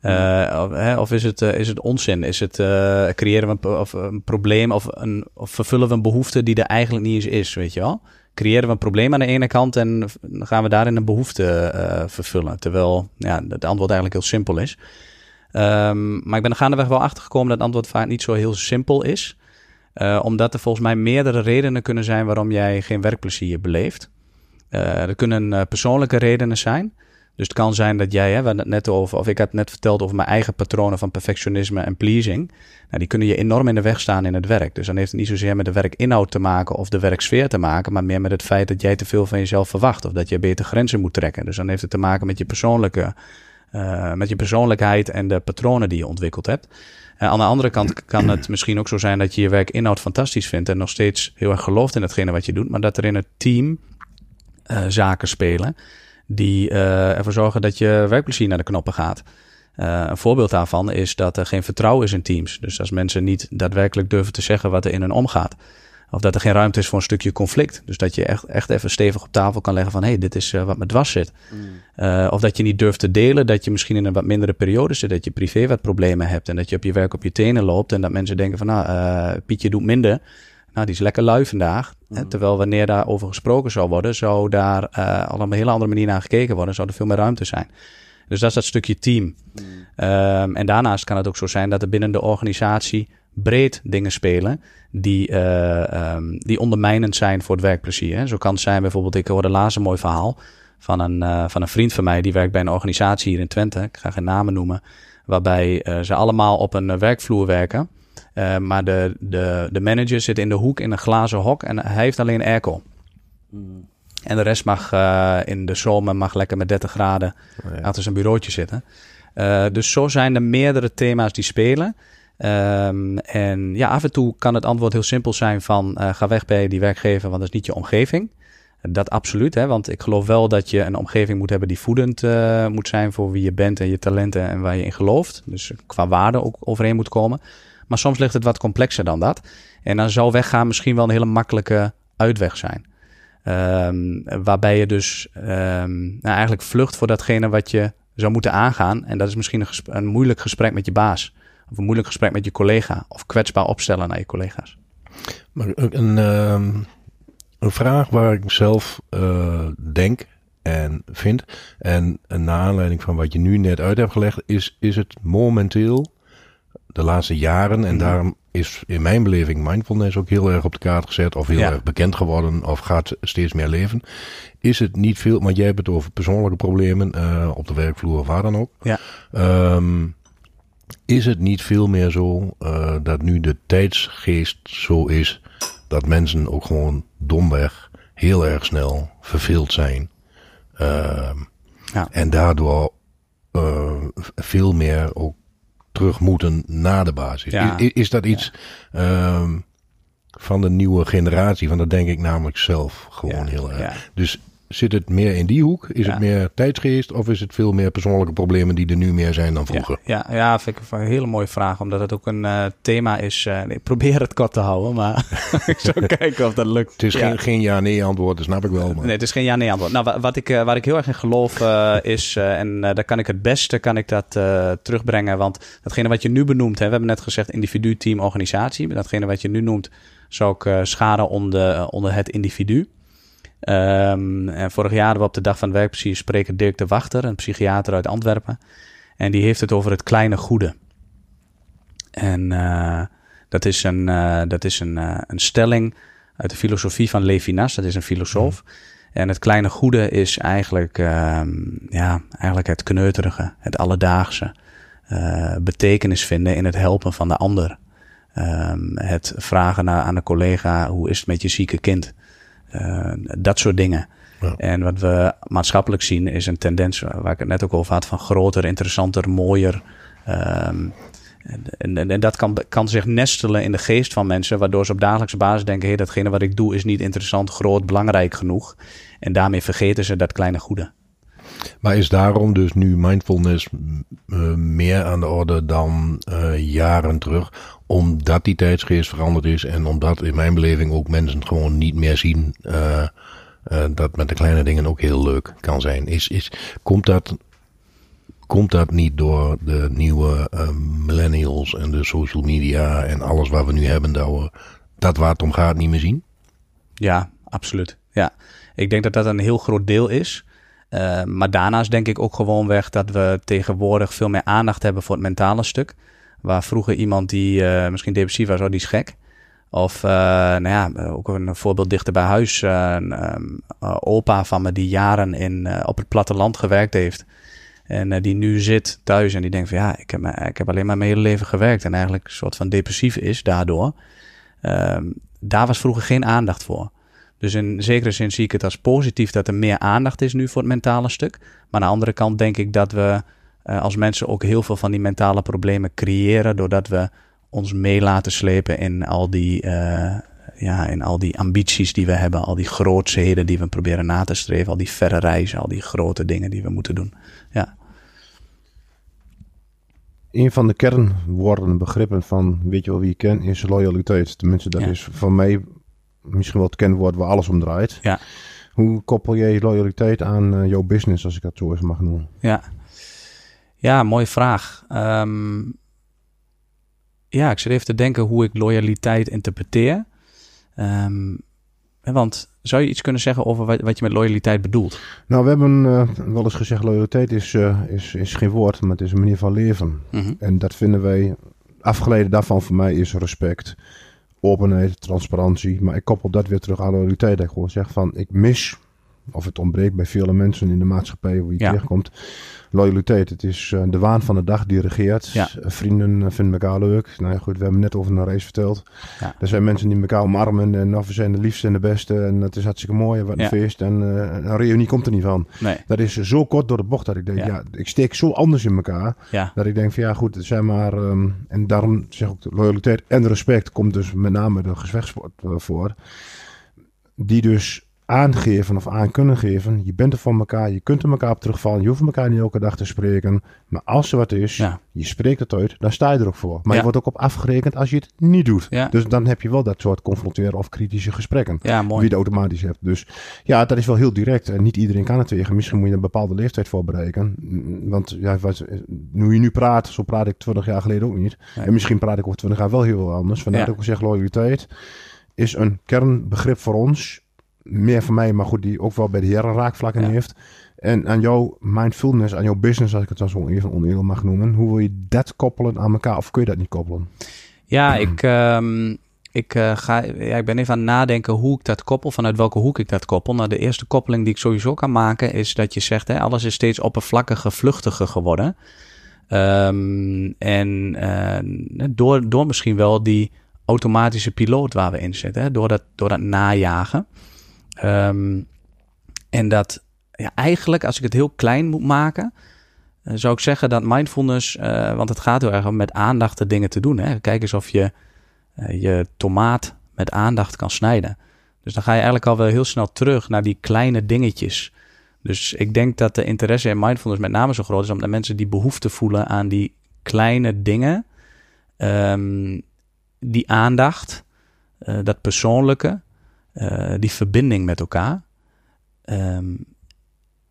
Eh, of, hè, of is het, eh, is het onzin? Is het, eh, creëren we een, of een probleem of, een, of vervullen we een behoefte die er eigenlijk niet eens is, weet je wel? Creëren we een probleem aan de ene kant en gaan we daarin een behoefte eh, vervullen. Terwijl ja, het antwoord eigenlijk heel simpel is. Ehm, maar ik ben er gaandeweg wel achter gekomen dat het antwoord vaak niet zo heel simpel is. Eh, omdat er volgens mij meerdere redenen kunnen zijn waarom jij geen werkplezier beleeft. Eh er kunnen eh, persoonlijke redenen zijn. Dus het kan zijn dat jij, hè, we het net over, of ik heb net verteld over mijn eigen patronen van perfectionisme en pleasing. Nou, die kunnen je enorm in de weg staan in het werk. Dus dan heeft het niet zozeer met de werkinhoud te maken of de werksfeer te maken, maar meer met het feit dat jij te veel van jezelf verwacht of dat je beter grenzen moet trekken. Dus dan heeft het te maken met je persoonlijke, eh, met je persoonlijkheid en de patronen die je ontwikkeld hebt. Eh, aan de andere kant kan het misschien ook zo zijn dat je je werkinhoud fantastisch vindt en nog steeds heel erg gelooft in hetgene wat je doet, maar dat er in het team eh, zaken spelen die ervoor zorgen dat je werkplezier naar de knoppen gaat. Een voorbeeld daarvan is dat er geen vertrouwen is in teams. Dus als mensen niet daadwerkelijk durven te zeggen wat er in hen omgaat. Of dat er geen ruimte is voor een stukje conflict. Dus dat je echt, echt even stevig op tafel kan leggen van... hé, hey, dit is eh, wat me dwars zit. Eh, of dat je niet durft te delen dat je misschien in een wat mindere periode zit. Dat je privé wat problemen hebt. En dat je op je werk op je tenen loopt. En dat mensen denken van, nou, eh, Pietje doet minder. Nou, die is lekker lui vandaag. Eh, Terwijl wanneer daarover gesproken zou worden... zou daar al op een hele andere manier naar gekeken worden. Zou er veel meer ruimte zijn. Dus dat is dat stukje team. Ehm, en daarnaast kan het ook zo zijn dat er binnen de organisatie breed dingen spelen die, eh, ehm, die ondermijnend zijn voor het werkplezier. Hè. Zo kan het zijn bijvoorbeeld, ik hoorde laatst een mooi verhaal van een, eh, van een vriend van mij die werkt bij een organisatie hier in Twente. Ik ga geen namen noemen. Waarbij eh, ze allemaal op een werkvloer werken. Maar de, de, de manager zit in de hoek in een glazen hok en hij heeft alleen airco. En de rest mag in de zomer mag lekker met 30 graden achter zijn bureautje zitten. Dus zo zijn er meerdere thema's die spelen. Ehm, en ja, af en toe kan het antwoord heel simpel zijn van eh, ga weg bij die werkgever, want dat is niet je omgeving. Dat absoluut, hè, want ik geloof wel dat je een omgeving moet hebben die voedend eh, moet zijn voor wie je bent en je talenten en waar je in gelooft. Dus qua waarde ook overeen moet komen. Maar soms ligt het wat complexer dan dat. En dan zou weggaan misschien wel een hele makkelijke uitweg zijn. Ehm, waarbij je dus ehm, nou, eigenlijk vlucht voor datgene wat je zou moeten aangaan. En dat is misschien een, moeilijk gesprek met je baas. Of een moeilijk gesprek met je collega. Of kwetsbaar opstellen naar je collega's. Maar een, ehm, een vraag waar ik zelf eh, denk en vind. En naar aanleiding van wat je nu net uit hebt gelegd, is, is het momenteel de laatste jaren. En Mhm. daarom is in mijn beleving mindfulness ook heel erg op de kaart gezet. Of heel Ja. erg bekend geworden. Of gaat steeds meer leven. Is het niet veel, want jij hebt het over persoonlijke problemen eh, op de werkvloer of waar dan ook. Ja. Ehm, is het niet veel meer zo eh, dat nu de tijdsgeest zo is dat mensen ook gewoon domweg heel erg snel verveeld zijn. Ehm, Ja. En daardoor eh, veel meer ook terug moeten naar de basis. Ja. Is, is dat iets ehm, van de nieuwe generatie? Van dat denk ik namelijk zelf gewoon heel erg. ja. Dus zit het meer in die hoek? Is Ja. het meer tijdsgeest of is het veel meer persoonlijke problemen die er nu meer zijn dan vroeger? Ja, ja, ja, vind ik een hele mooie vraag, omdat het ook een eh, thema is. eh, ik probeer het kort te houden, maar ik zou kijken of dat lukt. Het is Ja. geen, geen ja-nee antwoord, dat snap ik wel. Maar Nee, het is geen ja-nee antwoord. Nou, wa- wat ik, eh, waar ik heel erg in geloof is, en daar kan ik het beste kan ik dat, terugbrengen. Want datgene wat je nu benoemt, hè, we hebben net gezegd individu, team, organisatie. Datgene wat je nu noemt, zou ik eh scharen onder, onder het individu. Ehm, en vorig jaar hadden we op de Dag van het Werkplezier spreker Dirk de Wachter, een psychiater uit Antwerpen. En die heeft het over het kleine goede. En eh, dat is, een, eh, dat is een, eh, een stelling uit de filosofie van Levinas, dat is een filosoof. En het kleine goede is eigenlijk, ehm, ja, eigenlijk het kneuterige, het alledaagse. betekenis vinden in het helpen van de ander. Ehm, het vragen naar, aan een collega, hoe is het met je zieke kind? Eh, dat soort dingen. Ja. En wat we maatschappelijk zien is een tendens, waar ik het net ook over had, van groter, interessanter, mooier. Ehm, en, en, en dat kan, kan zich nestelen in de geest van mensen, waardoor ze op dagelijkse basis denken: hé, datgene wat ik doe is niet interessant, groot, belangrijk genoeg. En daarmee vergeten ze dat kleine goede. Maar is daarom dus nu mindfulness eh, meer aan de orde dan eh, jaren terug? Omdat die tijdsgeest veranderd is en omdat in mijn beleving ook mensen gewoon niet meer zien eh, dat met de kleine dingen ook heel leuk kan zijn. Is, is, komt, dat, komt dat niet door de nieuwe millennials en de social media en alles wat we nu hebben, dat we dat waar het om gaat niet meer zien? Ja, absoluut. Ja, ik denk dat dat een heel groot deel is. Eh, maar daarnaast denk ik ook gewoonweg dat we tegenwoordig veel meer aandacht hebben voor het mentale stuk. Waar vroeger iemand die eh, misschien depressief was, oh die is gek. Of, eh, nou ja, ook een voorbeeld dichter bij huis. een ehm, eh, opa van me die jaren in, op het platteland gewerkt heeft. En die nu zit thuis en die denkt van ja, ik heb, ik heb alleen maar mijn hele leven gewerkt. En eigenlijk een soort van depressief is daardoor. Ehm, daar was vroeger geen aandacht voor. Dus in zekere zin zie ik het als positief dat er meer aandacht is nu voor het mentale stuk. Maar aan de andere kant denk ik dat we eh, als mensen ook heel veel van die mentale problemen creëren. Doordat we ons mee laten slepen in al die, eh, ja, in al die ambities die we hebben. Al die grootsheden die we proberen na te streven. Al die verre reizen, al die grote dingen die we moeten doen. Ja, Een van de kernwoorden, begrippen van weet je wel wie je kent, is loyaliteit. Tenminste, dat Ja. is voor mij misschien wel het kenwoord waar alles om draait. Ja. Hoe koppel je loyaliteit aan eh, jouw business, als ik dat zo eens mag noemen? Ja, ja mooie vraag. Ehm, ja, ik zit even te denken hoe ik loyaliteit interpreteer. Ehm, want zou je iets kunnen zeggen over wat, wat je met loyaliteit bedoelt? Nou, we hebben eh, wel eens gezegd, loyaliteit is, eh, is, is geen woord, maar het is een manier van leven. Mhm. En dat vinden wij, afgeleid daarvan voor mij is respect, openheid, transparantie. Maar ik koppel dat weer terug aan loyaliteit. Dat ik gewoon zeg van, ik mis, of het ontbreekt bij vele mensen in de maatschappij hoe je Ja. terechtkomt, loyaliteit. Het is eh, de waan van de dag die regeert. Ja. Eh, Vrienden eh, vinden elkaar leuk. Nou ja, goed, we hebben net over een race verteld. Ja. Er zijn mensen die elkaar omarmen en of we zijn de liefste en de beste. En het is hartstikke mooi en wat een Ja. feest. En een reunie komt er niet van. Nee, Dat is zo kort door de bocht dat ik denk, Ja. ik steek zo anders in elkaar. Dat ik denk van ja goed, zeg maar, ehm, en daarom zeg ik loyaliteit en respect komt dus met name de eh, voor. Die dus aangeven of aan kunnen geven, je bent er voor elkaar, je kunt er elkaar op terugvallen, je hoeft elkaar niet elke dag te spreken. Maar als er wat is, Ja. je spreekt het uit, dan sta je er ook voor. Maar Ja. je wordt ook op afgerekend als je het niet doet. Ja. Dus dan heb je wel dat soort confronteren of kritische gesprekken. ja, mooi. Wie je automatisch hebt. Dus ja, dat is wel heel direct. En niet iedereen kan het tegen. Misschien moet je een bepaalde leeftijd voor bereiken. Mm, Want ja, wat, nu je nu praat, zo praat ik 20 jaar geleden ook niet. En misschien praat ik over 20 jaar wel heel veel anders. Vandaar dat ik ook zeg, loyaliteit is een kernbegrip voor ons. Meer voor mij, maar goed, die ook wel bij de heren raakvlakken Ja. heeft. En aan jouw mindfulness, aan jouw business, als ik het dan zo even oneerlijk mag noemen. Hoe wil je dat koppelen aan elkaar? Of kun je dat niet koppelen? Ja, ik, ehm, ik, eh, ga, ja, ik ben even aan het nadenken hoe ik dat koppel, vanuit welke hoek ik dat koppel. Nou, de eerste koppeling die ik sowieso kan maken is dat je zegt, hè, alles is steeds oppervlakkiger, vluchtiger geworden. Ehm, en eh, door, door misschien wel die automatische piloot waar we in zitten, hè, door, dat, door dat najagen. Ehm, en dat ja, eigenlijk, als ik het heel klein moet maken, eh, zou ik zeggen dat mindfulness, eh, want het gaat heel erg om met aandacht de dingen te doen. Hè? Kijk eens of je eh, je tomaat met aandacht kan snijden. Dus dan ga je eigenlijk al wel heel snel terug naar die kleine dingetjes. Dus ik denk dat de interesse in mindfulness met name zo groot is, omdat mensen die behoefte voelen aan die kleine dingen, ehm, die aandacht, dat persoonlijke, eh, die verbinding met elkaar. Ehm,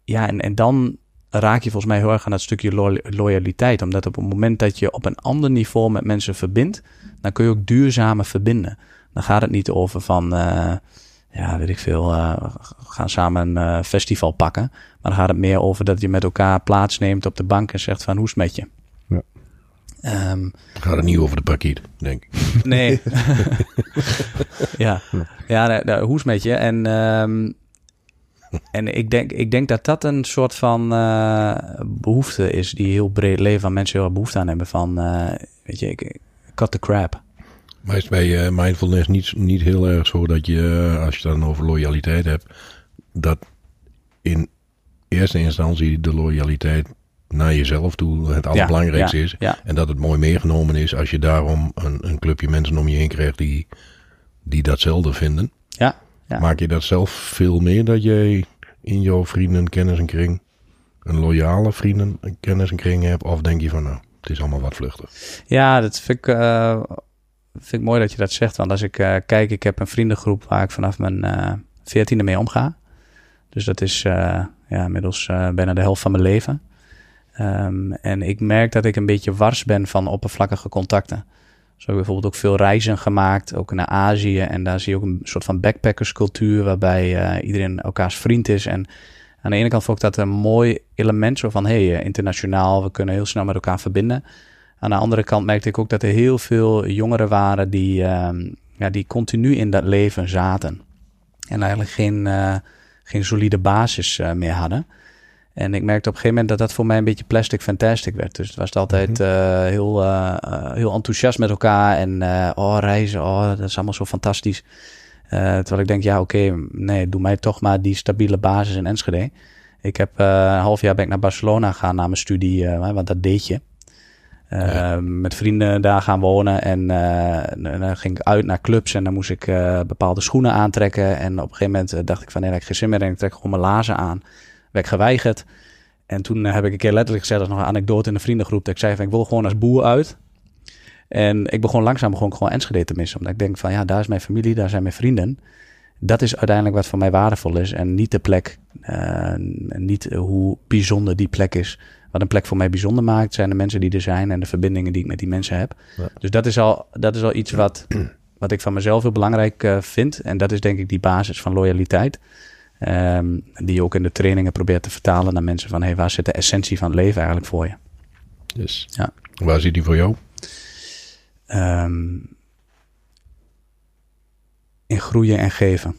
ja, en, en dan raak je volgens mij heel erg aan dat stukje lo- loyaliteit. Omdat op het moment dat je op een ander niveau met mensen verbindt, dan kun je ook duurzamer verbinden. Dan gaat het niet over van, eh, ja, weet ik veel, eh, we gaan samen een festival pakken. Maar dan gaat het meer over dat je met elkaar plaatsneemt op de bank en zegt van, hoe is het met je? Ja. Ehm, Het gaat het niet over de pakiet, denk ik. Nee. ja, ja hoe is met je? En, ehm, en ik, denk, ik denk dat dat een soort van eh, behoefte is die heel breed leven van mensen heel erg behoefte aan hebben. Van, eh, weet je, ik, cut the crap. Maar is het bij eh, mindfulness niet, niet heel erg zo dat je, als je het dan over loyaliteit hebt, dat in eerste instantie de loyaliteit naar jezelf toe het allerbelangrijkste ja, is. ja. En dat het mooi meegenomen is als je daarom een, een clubje mensen om je heen krijgt die, die datzelfde vinden. Ja, ja. Maak je dat zelf veel meer dat jij in jouw vrienden, kennis en kring een loyale vrienden, kennis en kring hebt? Of denk je van nou, het is allemaal wat vluchtig? Ja, dat vind ik, eh, vind ik mooi dat je dat zegt. Want als ik eh, kijk, ik heb een vriendengroep waar ik vanaf mijn eh, veertiende mee omga. Dus dat is ja, inmiddels bijna de helft van mijn leven. Ehm, en ik merk dat ik een beetje wars ben van oppervlakkige contacten. Zo heb ik bijvoorbeeld ook veel reizen gemaakt, ook naar Azië. En daar zie je ook een soort van backpackerscultuur, waarbij eh, iedereen elkaars vriend is. En aan de ene kant vond ik dat een mooi element, zo van hé, hey, internationaal, we kunnen heel snel met elkaar verbinden. Aan de andere kant merkte ik ook dat er heel veel jongeren waren die, ehm, ja, die continu in dat leven zaten. En eigenlijk geen, eh, geen solide basis eh, meer hadden. En ik merkte op een gegeven moment dat dat voor mij een beetje plastic fantastic werd. Dus het was altijd eh, heel, eh, eh, heel enthousiast met elkaar. En eh, oh, reizen, oh, dat is allemaal zo fantastisch. Terwijl ik denk, ja, oké, nee, doe mij toch maar die stabiele basis in Enschede. Ik heb een half jaar ben ik naar Barcelona gegaan na mijn studie, want dat deed je. Ja. Met vrienden daar gaan wonen en en dan ging ik uit naar clubs en dan moest ik bepaalde schoenen aantrekken. En op een gegeven moment dacht ik van nee, daar heb ik geen zin meer en ik trek gewoon mijn lazen aan. Werd geweigerd. En toen eh, heb ik een keer letterlijk gezegd, dat is nog een anekdote in de vriendengroep, dat ik zei van ik wil gewoon als boer uit. En ik begon langzaam begon ik gewoon Enschede te missen. Omdat ik denk van ja, daar is mijn familie, daar zijn mijn vrienden. Dat is uiteindelijk wat voor mij waardevol is. En niet de plek, en niet hoe bijzonder die plek is. Wat een plek voor mij bijzonder maakt, zijn de mensen die er zijn en de verbindingen die ik met die mensen heb. Ja. Dus dat is al, dat is al iets wat, wat ik van mezelf heel belangrijk eh, vind. En dat is denk ik die basis van loyaliteit. Ehm, die je ook in de trainingen probeert te vertalen naar mensen van... Hey, waar zit de essentie van het leven eigenlijk voor je? Dus Ja. waar zit die voor jou? Ehm, in groeien en geven.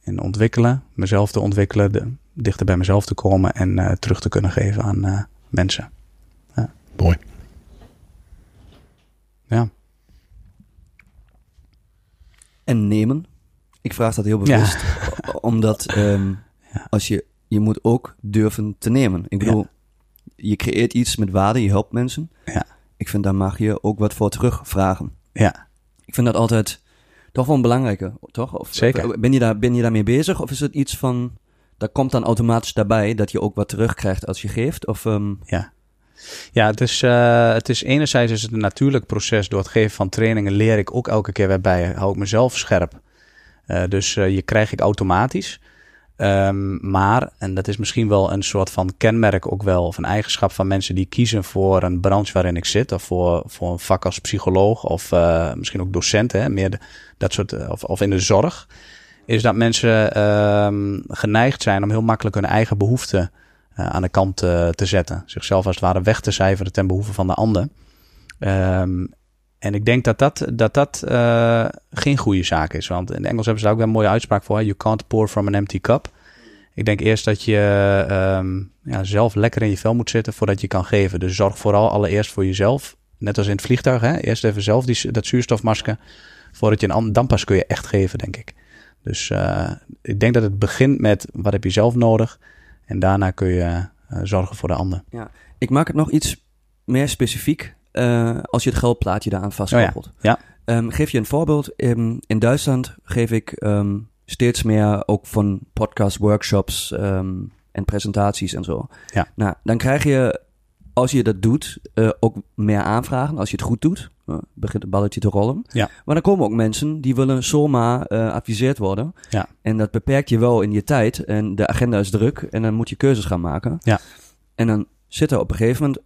In ontwikkelen, mezelf te ontwikkelen, de, dichter bij mezelf te komen en eh, terug te kunnen geven aan eh, mensen. Mooi. Ja. En nemen. Ik vraag dat heel bewust. Omdat ehm, Ja. als je, je moet ook durven te nemen. Ik bedoel, je creëert iets met waarde, je helpt mensen. Ja. Ik vind daar mag je ook wat voor terugvragen. Ja, Ik vind dat altijd toch wel een belangrijke, toch? Of, Zeker. Ben je, daar, ben je daarmee bezig? Of is het iets van, dat komt dan automatisch daarbij dat je ook wat terugkrijgt als je geeft? Of, ehm, ja. Ja, het is, eh, het is enerzijds is het een natuurlijk proces. Door het geven van trainingen leer ik ook elke keer weer bij. Hou ik mezelf scherp. Eh, dus eh, je krijg ik automatisch. Ehm, maar, en dat is misschien wel een soort van kenmerk ook wel, of een eigenschap van mensen die kiezen voor een branche waarin ik zit, of voor, voor een vak als psycholoog, of eh, misschien ook docent, hè, meer dat soort, of, of in de zorg, is dat mensen ehm, geneigd zijn om heel makkelijk hun eigen behoeften eh, aan de kant te zetten. Zichzelf als het ware weg te cijferen ten behoeve van de ander. Ehm, en ik denk dat dat, dat, dat eh, geen goede zaak is. Want in het Engels hebben ze daar ook een mooie uitspraak voor. You can't pour from an empty cup. Ik denk eerst dat je ehm, ja, zelf lekker in je vel moet zitten voordat je kan geven. Dus zorg vooral allereerst voor jezelf. Net als in het vliegtuig. Hè? Eerst even zelf die, dat zuurstofmasker. Voordat je een dan pas kun je echt geven, denk ik. Dus eh, ik denk dat het begint met wat heb je zelf nodig. En daarna kun je eh, zorgen voor de ander. ik maak het nog iets meer specifiek eh, als je het geldplaatje daaraan vastkoppelt. ja. Ehm, geef je een voorbeeld. Ehm, in Duitsland geef ik ehm, steeds meer ook van podcast, workshops en presentaties en zo. Ja. Nou, dan krijg je, als je dat doet, eh, ook meer aanvragen. Als je het goed doet, eh, begint het balletje te rollen. Ja. Maar dan komen ook mensen die willen zomaar adviseerd worden. Ja. En dat beperkt je wel in je tijd. En de agenda is druk. En dan moet je keuzes gaan maken. Ja. En dan zit er op een gegeven moment,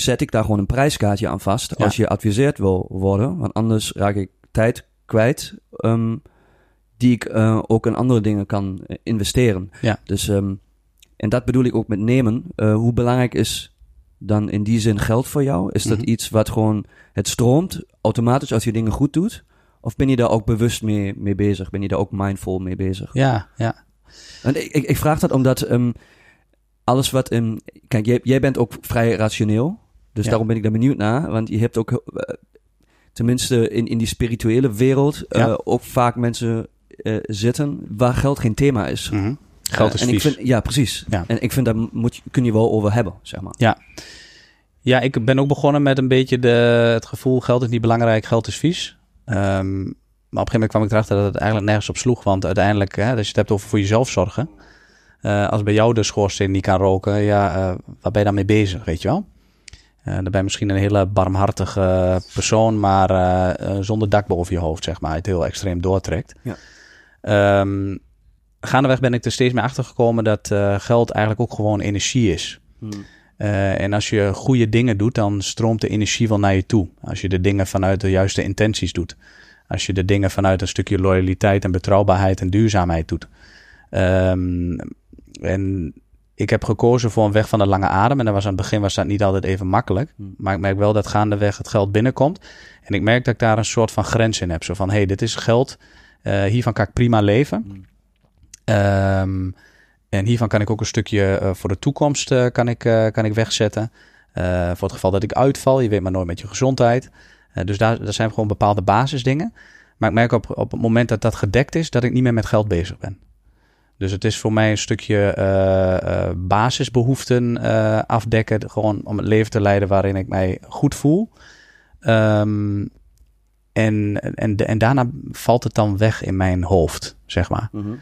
zet ik daar gewoon een prijskaartje aan vast. Ja. Als je adviseerd wil worden. Want anders raak ik tijd kwijt. ehm, die ik eh, ook in andere dingen kan eh, investeren. Ja. Dus, ehm, en dat bedoel ik ook met nemen. Eh, hoe belangrijk is dan in die zin geld voor jou? Is dat Mhm. iets wat gewoon, het stroomt automatisch als je dingen goed doet? Of ben je daar ook bewust mee, mee bezig? Ben je daar ook mindful mee bezig? Ja, ja. En ik, ik, ik vraag dat omdat ehm, alles wat... ehm, kijk, jij, jij bent ook vrij rationeel. Dus Ja. daarom ben ik daar benieuwd naar. Want je hebt ook, eh, tenminste in, in die spirituele wereld... eh, Ja. ook vaak mensen eh, zitten waar geld geen thema is. Mhm. Geld is en ik vind, Ja, precies. Ja. En ik vind daar moet kun je wel over hebben, zeg maar. Ja, ik ben ook begonnen met een beetje de, het gevoel: geld is niet belangrijk, geld is vies. Ehm, maar op een gegeven moment kwam ik erachter dat het eigenlijk nergens op sloeg. Want uiteindelijk, hè, als je het hebt over voor jezelf zorgen. als bij jou de schoorsteen niet kan roken, ja, waar ben je dan mee bezig, weet je wel? Eh, dan ben je misschien een hele barmhartige persoon, maar eh, eh, zonder dak boven je hoofd, zeg maar. Het heel extreem doortrekt. Ja. Ehm, gaandeweg ben ik er steeds meer achter gekomen dat geld eigenlijk ook gewoon energie is. Eh, en als je goede dingen doet, dan stroomt de energie wel naar je toe. Als je de dingen vanuit de juiste intenties doet. Als je de dingen vanuit een stukje loyaliteit en betrouwbaarheid en duurzaamheid doet. Ehm, en ik heb gekozen voor een weg van de lange adem. En dat was aan het begin was dat niet altijd even makkelijk. Hmm. Maar ik merk wel dat gaandeweg het geld binnenkomt. En ik merk dat ik daar een soort van grens in heb. Zo van, hé, hey, dit is geld. Eh, hiervan kan ik prima leven. Hmm. Ehm, en hiervan kan ik ook een stukje eh, voor de toekomst eh, kan ik, kan ik wegzetten. Voor het geval dat ik uitval. Je weet maar nooit met je gezondheid. Dus daar, daar zijn gewoon bepaalde basisdingen. Maar ik merk op, op het moment dat dat gedekt is, dat ik niet meer met geld bezig ben. Dus het is voor mij een stukje eh, eh, basisbehoeften eh, afdekken. Gewoon om het leven te leiden waarin ik mij goed voel. Ehm, en, en, en daarna valt het dan weg in mijn hoofd, zeg maar. Mhm.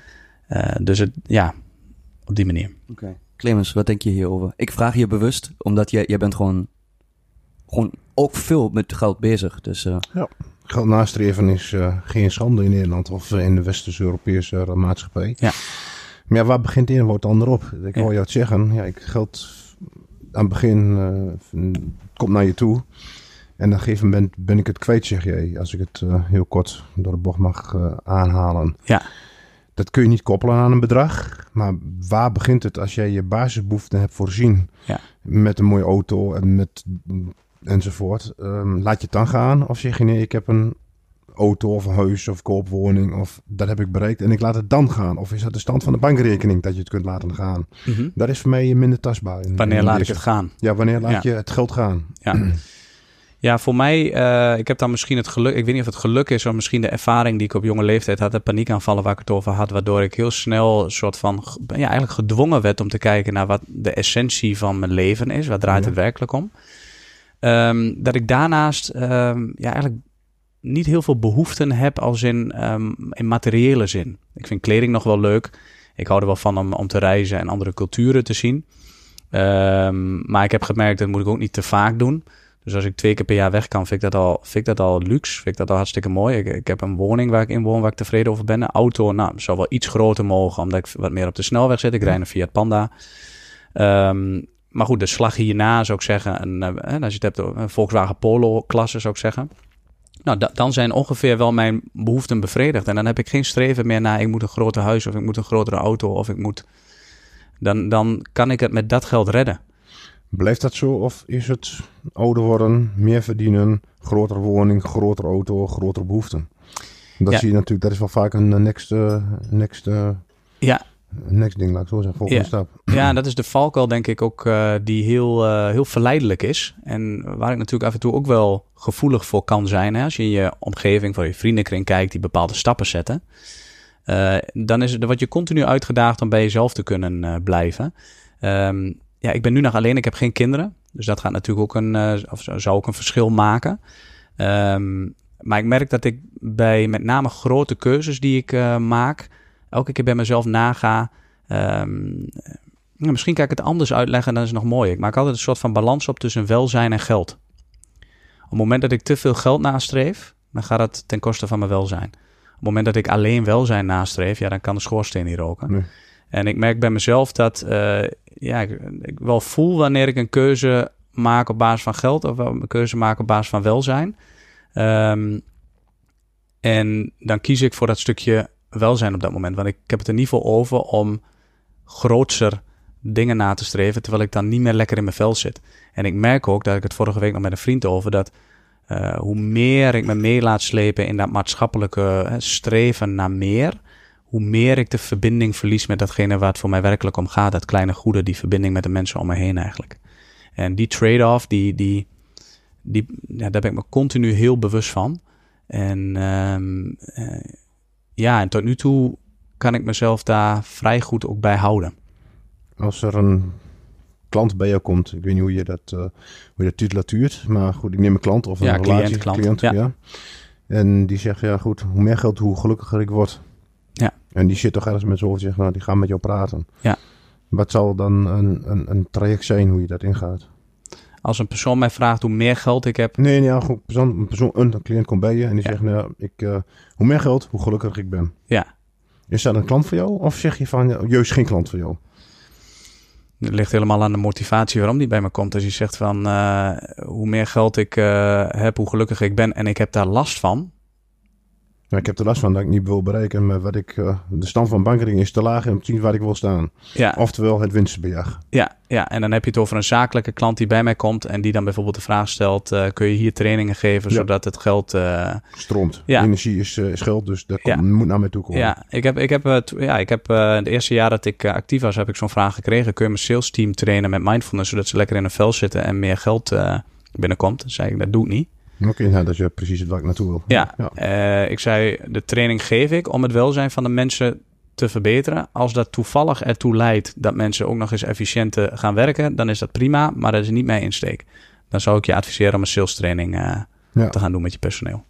Eh, dus het, ja, op die manier. Oké. Clemens, wat denk je hierover? Ik vraag je bewust, omdat jij, jij bent gewoon, gewoon ook veel met geld bezig. Dus eh, Geld nastreven is eh, geen schande in Nederland of in de Westers-Europese eh, maatschappij. Ja. Maar ja, waar begint de een wordt de ander op? Ik hoor jou het zeggen. Ja, ik geld aan het begin eh, komt naar je toe. En op een gegeven moment ben ik het kwijt, zeg jij. Als ik het eh, heel kort door de bocht mag aanhalen. Ja. Dat kun je niet koppelen aan een bedrag. Maar waar begint het als jij je basisbehoeften hebt voorzien? Ja. Met een mooie auto en met enzovoort. Ehm, laat je het dan gaan? Of zeg je nee, ik heb een auto of een huis of koopwoning of dat heb ik bereikt en ik laat het dan gaan? Of is dat de stand van de bankrekening dat je het kunt laten gaan? Dat is voor mij minder tastbaar. in- Wanneer in laat ik het gaan? Ja, wanneer laat Ja. je het geld gaan? Ja. Ja, voor mij, eh, ik heb dan misschien het geluk, ik weet niet of het geluk is, of misschien de ervaring die ik op jonge leeftijd had, de paniekaanvallen waar ik het over had, waardoor ik heel snel een soort van, ja, eigenlijk gedwongen werd om te kijken naar wat de essentie van mijn leven is, wat draait Ja. het werkelijk om. Ehm, dat ik daarnaast ehm, ja, eigenlijk niet heel veel behoeften heb als in, ehm, in materiële zin. Ik vind kleding nog wel leuk. Ik hou er wel van om, om te reizen en andere culturen te zien. Maar ik heb gemerkt, dat moet ik ook niet te vaak doen. Dus als ik twee keer per jaar weg kan, vind ik dat al, vind ik dat al luxe. Vind ik dat al hartstikke mooi. Ik, ik heb een woning waar ik in woon, waar ik tevreden over ben. Een auto, nou, zou wel iets groter mogen, omdat ik wat meer op de snelweg zit. Ik rijd een Fiat Panda. Ehm, maar goed, de slag hierna zou ik zeggen, een, eh, als je het hebt over een Volkswagen Polo-klasse, zou ik zeggen. Nou, da- dan zijn ongeveer wel mijn behoeften bevredigd. En dan heb ik geen streven meer naar, ik moet een groter huis of ik moet een grotere auto of ik moet... Dan, dan kan ik het met dat geld redden. Blijft dat zo of is het ouder worden, meer verdienen, grotere woning, grotere auto, grotere behoeften? Dat Ja. zie je natuurlijk, dat is wel vaak een eh, next, eh, next, eh, Ja. Next ding, laat ik zo zeggen, volgende Ja. stap. Ja, dat is de valkuil denk ik ook eh, die heel, eh, heel verleidelijk is. En waar ik natuurlijk af en toe ook wel gevoelig voor kan zijn. Hè? Als je in je omgeving, voor je vriendenkring kijkt die bepaalde stappen zetten. eh, dan is het, word je continu uitgedaagd om bij jezelf te kunnen blijven. Ehm, ja, ik ben nu nog alleen, ik heb geen kinderen. Dus dat gaat natuurlijk ook een, of zou ook een verschil maken. Ehm, maar ik merk dat ik bij met name grote keuzes die ik maak, elke keer bij mezelf naga. ehm, nou, misschien kan ik het anders uitleggen, dan is het nog mooi. Ik maak altijd een soort van balans op tussen welzijn en geld. Op het moment dat ik te veel geld nastreef, dan gaat het ten koste van mijn welzijn. Op het moment dat ik alleen welzijn nastreef, ja, dan kan de schoorsteen niet roken. Nee. En ik merk bij mezelf dat eh, ja, ik, ik wel voel wanneer ik een keuze maak op basis van geld of een keuze maak op basis van welzijn. Ehm, en dan kies ik voor dat stukje welzijn op dat moment. Want ik heb het er niet voor over om grootser dingen na te streven, terwijl ik dan niet meer lekker in mijn vel zit. En ik merk ook, dat ik het vorige week nog met een vriend over, dat eh, hoe meer ik me mee laat slepen in dat maatschappelijke streven naar meer, hoe meer ik de verbinding verlies met datgene waar het voor mij werkelijk om gaat. Dat kleine goede, die verbinding met de mensen om me heen eigenlijk. En die trade-off, die, die, die, ja, daar ben ik me continu heel bewust van. En ehm, eh, ja, en tot nu toe kan ik mezelf daar vrij goed ook bij houden. Als er een klant bij jou komt, ik weet niet hoe je dat, eh, hoe je dat titulatuurt, maar goed, ik neem een klant of een Ja, cliënt, relatie, klant, cliënt, ja. ja. En die zegt, ja goed, hoe meer geld, hoe gelukkiger ik word. Ja. En die zit toch ergens met z'n hoofd zeggen, nou, die gaan met jou praten. Ja. Wat zal dan een, een, een traject zijn hoe je dat ingaat? Als een persoon mij vraagt hoe meer geld ik heb, Nee, nee ja, goed, persoon, een, persoon, een cliënt komt bij je en die Ja. zegt, nou, ik, eh, hoe meer geld, hoe gelukkiger ik ben. ja, Is dat een klant voor jou? Of zeg je van, juist geen klant voor jou? Het ligt helemaal aan de motivatie waarom die bij me komt. Als je zegt van eh, hoe meer geld ik eh, heb, hoe gelukkiger ik ben en ik heb daar last van. Nou, ik heb er last van dat ik niet wil bereiken met wat ik, eh, de stand van bankrekening is te laag en zien waar ik wil staan. Ja, Oftewel het winstbejag. ja, ja, en dan heb je het over een zakelijke klant die bij mij komt en die dan bijvoorbeeld de vraag stelt: eh, kun je hier trainingen geven Ja. zodat het geld. eh, Stroomt. Ja. Energie is, is geld, dus dat Ja. komt- moet naar mij toe komen. ja, ik heb, ik heb, ja, ik heb het eerste jaar dat ik actief was, heb ik zo'n vraag gekregen: kun je mijn sales team trainen met mindfulness zodat ze lekker in een vel zitten en meer geld binnenkomt? Dan zei ik: dat doe ik niet. Oké, nou, dat is precies het waar ik naartoe wil. Ja, ja. eh, ik zei, de training geef ik om het welzijn van de mensen te verbeteren. Als dat toevallig ertoe leidt dat mensen ook nog eens efficiënter gaan werken, dan is dat prima, maar dat is niet mijn insteek. Dan zou ik je adviseren om een sales training eh, Ja. te gaan doen met je personeel.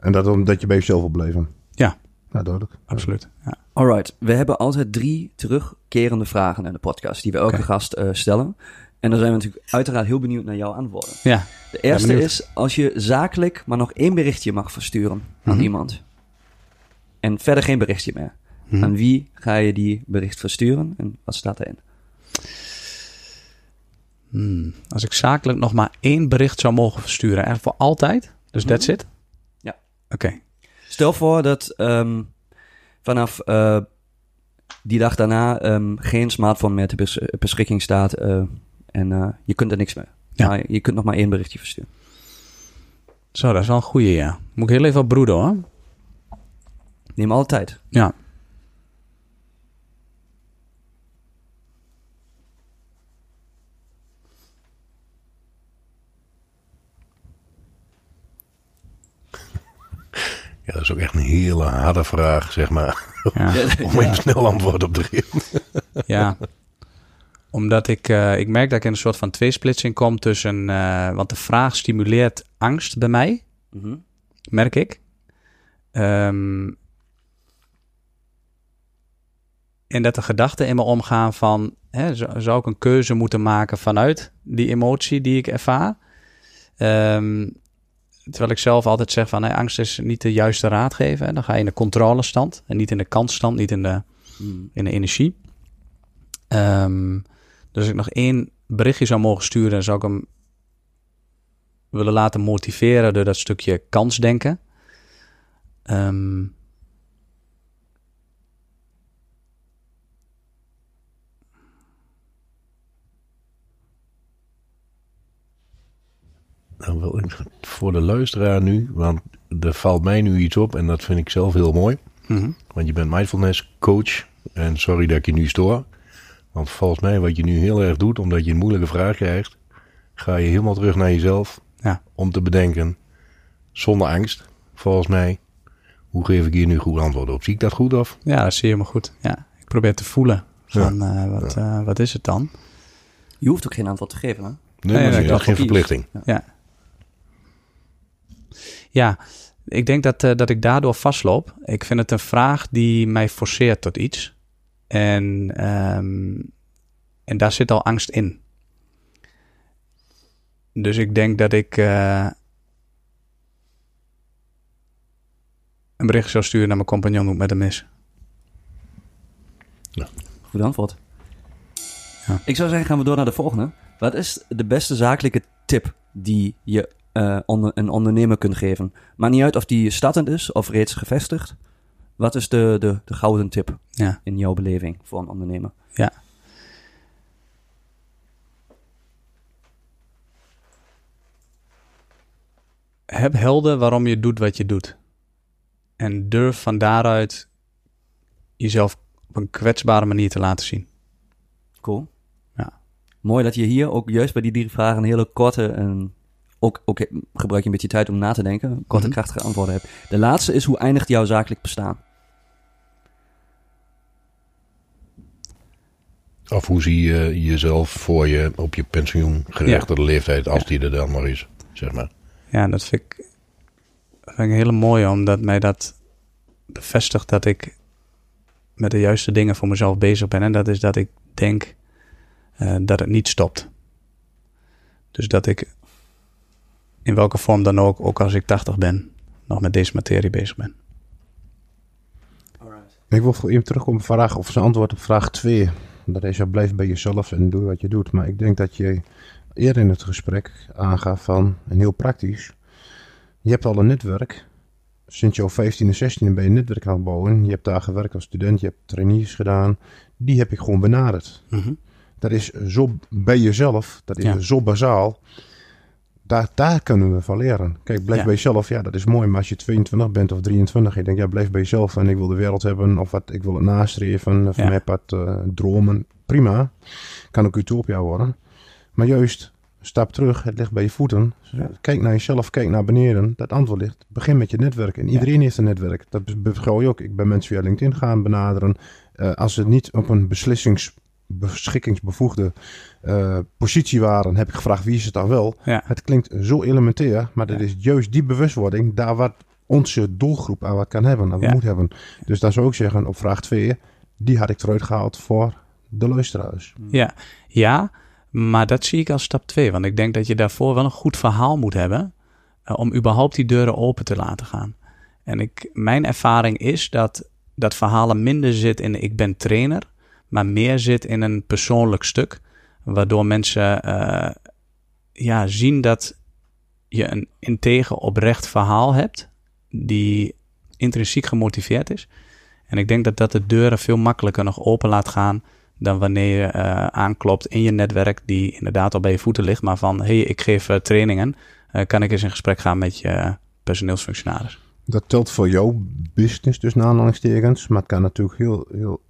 En dat omdat je bij jezelf wil blijven. Ja. Ja, duidelijk. Absoluut. Ja. Alright, we hebben altijd drie terugkerende vragen in de podcast die we elke gast eh, stellen. En dan zijn we natuurlijk uiteraard heel benieuwd naar jouw antwoorden. ja. De eerste is als je zakelijk maar nog één berichtje mag versturen aan Mhm. iemand. En verder geen berichtje meer. Mhm. Aan wie ga je die bericht versturen en wat staat erin? Hmm. Als ik zakelijk nog maar één bericht zou mogen versturen, en voor altijd, dus Mhm. that's it? Ja. Oké. Stel voor dat ehm, vanaf eh, die dag daarna ehm, geen smartphone meer ter bes- beschikking staat eh, en eh, je kunt er niks mee. Ja. Maar je kunt nog maar één berichtje versturen. Zo, dat is wel een goeie, ja. Moet ik heel even op broeden, hoor. Neem alle tijd. Ja. Ja, dat is ook echt een hele harde vraag, zeg maar. ja. Om even snel antwoord op te geven. Ja, omdat ik, eh, ik merk dat ik in een soort van tweesplitsing kom tussen... eh, want de vraag stimuleert angst bij mij, Mhm. merk ik. Ehm, en dat de gedachten in me omgaan van... Hè, zou, ik een keuze moeten maken vanuit die emotie die ik ervaar? Ehm, terwijl ik zelf altijd zeg van... angst is niet de juiste raadgever. Dan ga je in de controlestand en niet in de kansstand, niet in de Mm. in de energie. Ehm, dus als ik nog één berichtje zou mogen sturen, zou ik hem willen laten motiveren door dat stukje kansdenken. Ehm, Dan wil ik voor de luisteraar nu, want er valt mij nu iets op en dat vind ik zelf heel mooi. mhm. Want je bent mindfulness coach en sorry dat ik je nu stoor. Want volgens mij wat je nu heel erg doet, omdat je een moeilijke vraag krijgt, ga je helemaal terug naar jezelf Ja. om te bedenken, zonder angst, volgens mij, hoe geef ik hier nu goed antwoord op? Zie ik dat goed of? Ja, dat zie je me goed. Ja, ik probeer te voelen van eh, wat, eh, wat is het dan? Je hoeft ook geen antwoord te geven, hè? Nee, Nee, maar dat dat is geen verplichting. Ja, Ik denk dat, eh, dat ik daardoor vastloop. Ik vind het een vraag die mij forceert tot iets. En, ehm, en daar zit al angst in. Dus ik denk dat ik eh, een bericht zou sturen naar mijn compagnon hoe het met hem is. Goed antwoord. Ja. Ik zou zeggen, gaan we door naar de volgende. Wat is de beste zakelijke tip die je eh, onder, een ondernemer kunt geven? Maakt niet uit of die startend is of reeds gevestigd. Wat is de, de, de gouden tip Ja. in jouw beleving voor een ondernemer? Ja. Heb helder waarom je doet wat je doet. En durf van daaruit jezelf op een kwetsbare manier te laten zien. Cool. Ja. Mooi dat je hier ook juist bij die drie vragen een hele korte en ook, ook gebruik je een beetje tijd om na te denken, korte Mhm. krachtige antwoorden hebt. De laatste is hoe eindigt jouw zakelijk bestaan? Of hoe zie je jezelf voor je op je pensioengerechtigde leeftijd, als die er dan nog is, zeg maar. Ja, dat vind ik, vind ik een hele mooie, omdat mij dat bevestigt dat ik met de juiste dingen voor mezelf bezig ben. En dat is dat ik denk eh, dat het niet stopt. Dus dat ik in welke vorm dan ook, ook als ik 80 ben, nog met deze materie bezig ben. Ik wil voor even terugkomen op vraag, of zijn antwoord op vraag 2. Dat is, blijf bij jezelf en doe wat je doet. Maar ik denk dat je eerder in het gesprek aangaf van, en heel praktisch, je hebt al een netwerk. Sinds jouw 15 en 16 ben je een netwerk aan het bouwen. Je hebt daar gewerkt als student, je hebt trainees gedaan. Die heb ik gewoon benaderd. Dat is zo bij jezelf, dat is Ja. zo bazaal. Daar, daar kunnen we van leren. Kijk, blijf Ja. bij jezelf, ja, dat is mooi. Maar als je 22 bent of 23 en je denkt, ja, blijf bij jezelf en ik wil de wereld hebben of wat, ik wil het nastreven, of Ja. mij wat eh, dromen, prima. Kan ook utopia worden. Maar juist, stap terug, het ligt bij je voeten. Kijk naar jezelf, kijk naar beneden. Dat antwoord ligt. Begin met je netwerk. En iedereen heeft een netwerk. Dat beschouw je ook. Ik ben mensen via LinkedIn gaan benaderen. Eh, als ze niet op een beslissings beschikkingsbevoegde eh, positie waren, heb ik gevraagd wie is het dan wel. Ja. Het klinkt zo elementair, maar dat Ja. is juist die bewustwording daar wat onze doelgroep aan wat kan hebben, aan wat Ja. moet hebben. Dus dan zou ik zeggen op vraag 2, die had ik eruit gehaald voor de luisteraars. Ja, ja, maar dat zie ik als stap 2. Want ik denk dat je daarvoor wel een goed verhaal moet hebben. eh, om überhaupt die deuren open te laten gaan. En ik, mijn ervaring is dat dat verhalen minder zit in ik ben trainer. maar meer zit in een persoonlijk stuk. Waardoor mensen eh, ja, zien dat je een integer oprecht verhaal hebt. die intrinsiek gemotiveerd is. En ik denk dat dat de deuren veel makkelijker nog open laat gaan dan wanneer je eh, aanklopt in je netwerk die inderdaad al bij je voeten ligt, maar van hey, ik geef eh, trainingen, kan ik eens in gesprek gaan met je personeelsfunctionaris? Dat telt voor jouw business, dus aanhalingstekens. Maar het kan natuurlijk heel, heel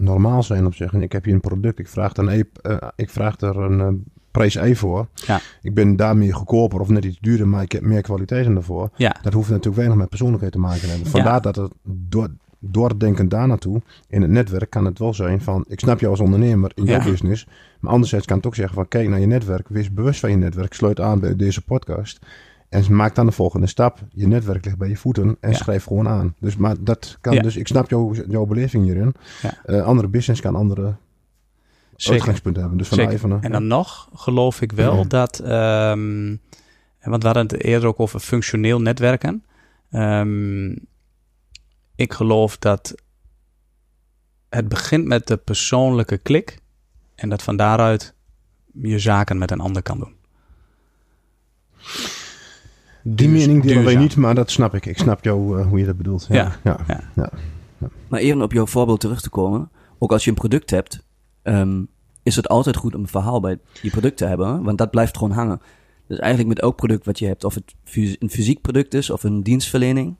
normaal zijn om te zeggen: ik heb hier een product, ik vraag er een, e- eh, ik vraag er een eh, prijs E voor. Ja. Ik ben daarmee goedkoper of net iets duurder, maar ik heb meer kwaliteit in ervoor. Ja, Dat hoeft natuurlijk weinig met persoonlijkheid te maken te hebben. Vandaar dat het door, doordenken daar naartoe, in het netwerk kan het wel zijn van, ik snap jou als ondernemer in jouw business, maar anderzijds kan het ook zeggen van, kijk naar je netwerk, wees bewust van je netwerk, sluit aan bij deze podcast en maak dan de volgende stap. Je netwerk ligt bij je voeten en Ja. schrijf gewoon aan. Dus, maar dat kan Ja. dus, ik snap jouw, jouw beleving hierin. Ja. Eh, andere business kan andere zeker. uitgangspunten hebben. Dus Zeker. even, En dan nog geloof ik wel dat, ehm, want we hadden het eerder ook over functioneel netwerken. Ehm, ik geloof dat het begint met de persoonlijke klik en dat van daaruit je zaken met een ander kan doen. Die mening delen wij niet, maar dat snap ik. Ik snap jou eh, hoe je dat bedoelt. Ja. ja. Ja. Maar even op jouw voorbeeld terug te komen. Ook als je een product hebt, ehm, is het altijd goed om een verhaal bij je product te hebben. Want dat blijft gewoon hangen. Dus eigenlijk met elk product wat je hebt, of het fys- een fysiek product is of een dienstverlening,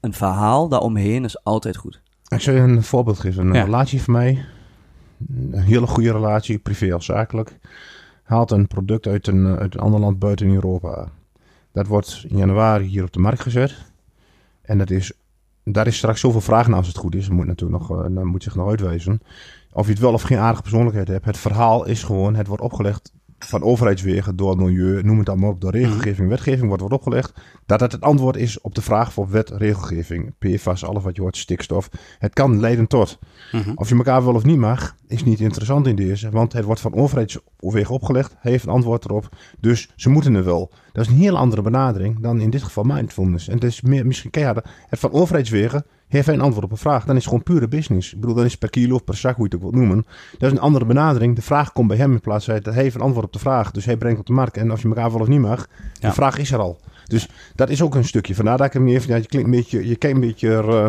een verhaal daaromheen is altijd goed. Ik zou je een voorbeeld geven. Een Ja. relatie van mij, een hele goede relatie, privé of zakelijk, haalt een product uit een, uit een ander land buiten Europa. Dat wordt in januari hier op de markt gezet. En dat is, daar is straks zoveel vraag naar als het goed is. Dat moet natuurlijk nog, eh, dat moet zich nog uitwijzen. Of je het wel of geen aardige persoonlijkheid hebt. Het verhaal is gewoon, het wordt opgelegd van overheidswegen, door milieu, noem het allemaal op, door regelgeving, wetgeving wordt, wordt opgelegd, dat het het antwoord is op de vraag voor wet, regelgeving, PFAS, alles wat je hoort, stikstof. Het kan leiden tot. Mhm. Of je elkaar wel of niet mag, is niet interessant in deze, want het wordt van overheidswegen opgelegd, hij heeft een antwoord erop, dus ze moeten er wel. Dat is een heel andere benadering dan in dit geval mindfulness. En het is meer, misschien keihard, het van overheidswegen heeft hij een antwoord op een vraag. Dan is het gewoon pure business. Ik bedoel, dan is het per kilo of per zak, hoe je het ook wilt noemen. Dat is een andere benadering. De vraag komt bij hem in plaats van hij heeft een antwoord op de vraag. Dus hij brengt op de markt. En of je elkaar wel of niet mag, Ja. de vraag is er al. Dus dat is ook een stukje. Vandaar dat ik hem even, ja, je klinkt een beetje, je kijkt een beetje, eh,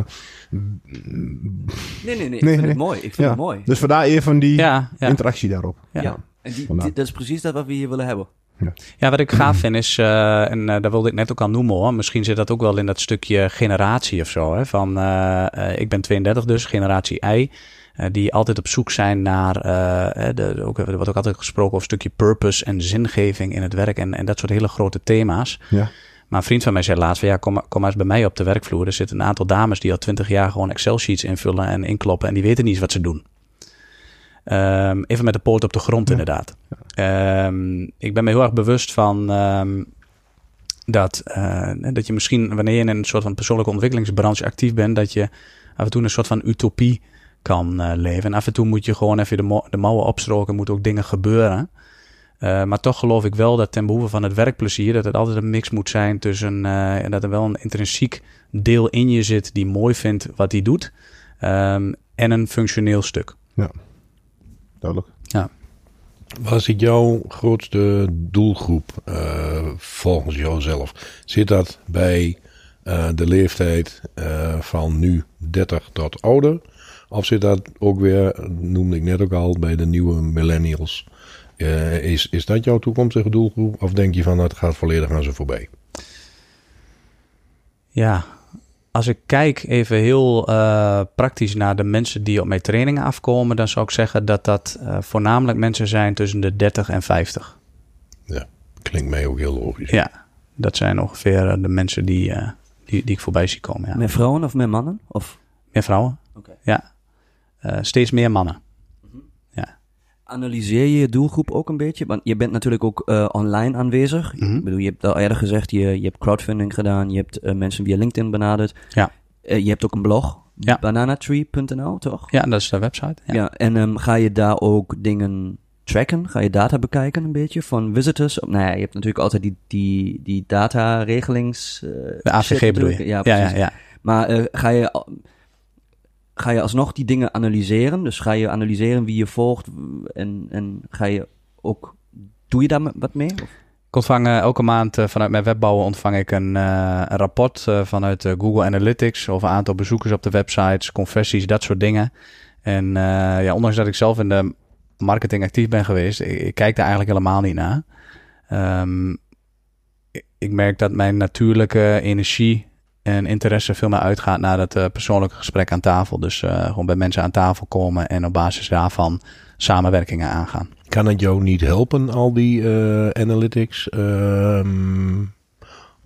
Nee, nee, nee. Ik Nee, vind nee. het mooi. Ik vind ja. het mooi. Dus vandaar even die Ja, ja. interactie daarop. Ja. Ja. En die- dat is precies dat wat we hier willen hebben. Ja, wat ik gaaf vind is, eh, en eh, daar wilde ik net ook al noemen hoor, misschien zit dat ook wel in dat stukje generatie of zo. Hè, van, eh, ik ben 32 dus, generatie I, die altijd op zoek zijn naar, de, ook, er wordt ook altijd gesproken over een stukje purpose en zingeving in het werk en, en dat soort hele grote thema's. Ja. Maar een vriend van mij zei laatst, van, ja, kom, maar- kom maar eens bij mij op de werkvloer. Er zitten een aantal dames die al 20 jaar gewoon Excel-sheets invullen en inkloppen en die weten niet eens wat ze doen. Ehm, even met de poot op de grond, Ja. inderdaad. Ehm, ik ben me heel erg bewust van ehm, dat, eh, dat je misschien, wanneer je in een soort van persoonlijke ontwikkelingsbranche actief bent, dat je af en toe een soort van utopie kan eh, leven. En af en toe moet je gewoon even de, de mouwen opstroken, moeten ook dingen gebeuren. Eh, maar toch geloof ik wel dat ten behoeve van het werkplezier, dat het altijd een mix moet zijn tussen, en dat er wel een intrinsiek deel in je zit die mooi vindt wat hij doet, en een functioneel stuk. Duidelijk. Wat is jouw grootste doelgroep eh, volgens jouzelf? Zit dat bij eh, de leeftijd eh, van nu 30 tot ouder? Of zit dat ook weer, noemde ik net ook al, bij de nieuwe millennials? Eh, is, is dat jouw toekomstige doelgroep? Of denk je van dat gaat volledig aan ze voorbij? Ja, als ik kijk even heel eh, praktisch naar de mensen die op mijn trainingen afkomen, dan zou ik zeggen dat dat eh, voornamelijk mensen zijn tussen de 30 en 50. Klinkt mij ook heel logisch. Ja, dat zijn ongeveer eh, de mensen die, eh, die, die ik voorbij zie komen. Ja. Meer vrouwen of meer mannen? Of Meer vrouwen? Oké. Ja, Eh, steeds meer mannen. Analyseer je je doelgroep ook een beetje? Want je bent natuurlijk ook eh, online aanwezig. Mhm. Ik bedoel, je hebt al eerder gezegd, je, je hebt crowdfunding gedaan. Je hebt eh, mensen via LinkedIn benaderd. Ja. Eh, je hebt ook een blog, Ja. bananatree.nl, toch? Ja, dat is de website. Ja. Ja, en ehm, ga je daar ook dingen tracken? Ga je data bekijken een beetje van visitors? Nou ja, je hebt natuurlijk altijd die, die, die data-regelings... eh, De AVG bedoel je? Ja, Ja, ja, precies. ja. Maar ga, je, ga je alsnog die dingen analyseren? Dus ga je analyseren wie je volgt en, en ga je ook... Doe je daar wat mee? Ik ontvang eh, elke maand eh, vanuit mijn webbouwen ontvang ik een, eh, een rapport vanuit Google Analytics over aantal bezoekers op de websites, conversies, dat soort dingen. En ja, ondanks dat ik zelf in de marketing actief ben geweest, ik, ik kijk daar eigenlijk helemaal niet naar. Ehm, ik merk dat mijn natuurlijke energie en interesse veel meer uitgaat naar het eh, persoonlijke gesprek aan tafel. Dus eh, gewoon bij mensen aan tafel komen en op basis daarvan samenwerkingen aangaan. Kan het jou niet helpen, al die eh, analytics, ehm,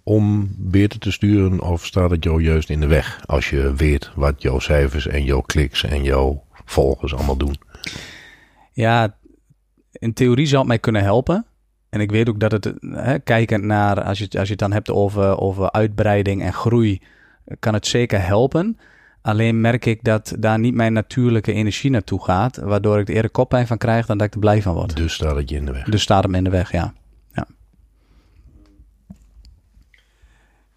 om beter te sturen? Of staat het jou juist in de weg als je weet wat jouw cijfers en jouw kliks en jouw volgers allemaal doen? Ja, in theorie zou het mij kunnen helpen. En ik weet ook dat het, hè, kijkend naar, als je, als je het dan hebt over, over uitbreiding en groei, kan het zeker helpen. Alleen merk ik dat daar niet mijn natuurlijke energie naartoe gaat, waardoor ik er eerder koppijn van krijg dan dat ik er blij van word. Dus staat het je in de weg. Dus staat hem in de weg, ja.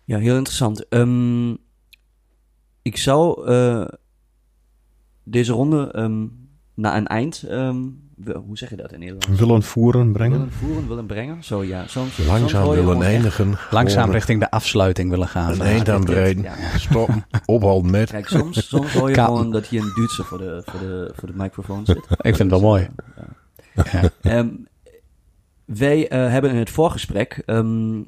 Ja, heel interessant. Ehm, ik zou eh, deze ronde ehm, naar een eind... ehm, hoe zeg je dat in Nederland? Willen voeren, brengen. Willen voeren, willen brengen. Zo ja, soms... soms Langzaam willen eindigen. Langzaam richting de afsluiting willen gaan. Een eind aan breiden. Ja. Stop. Ophouden met. Kijk, soms, soms hoor je gewoon dat hier een Duitser voor de, voor de, voor de microfoon zit. Ik vind het wel mooi. Ja. Ehm, wij eh, hebben in het voorgesprek ehm,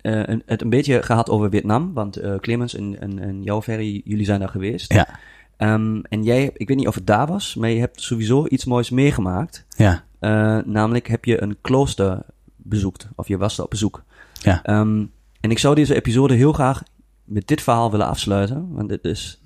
eh, een- het een beetje gehad over Vietnam. Want eh, Clemens en, en, en jou, Ferry, jullie zijn daar geweest. Ja. Ehm, en jij, ik weet niet of het daar was, maar je hebt sowieso iets moois meegemaakt. Ja. Eh, namelijk heb je een klooster bezoekt. Of je was daar op bezoek. Ja. Ehm, en ik zou deze episode heel graag met dit verhaal willen afsluiten. Want het is...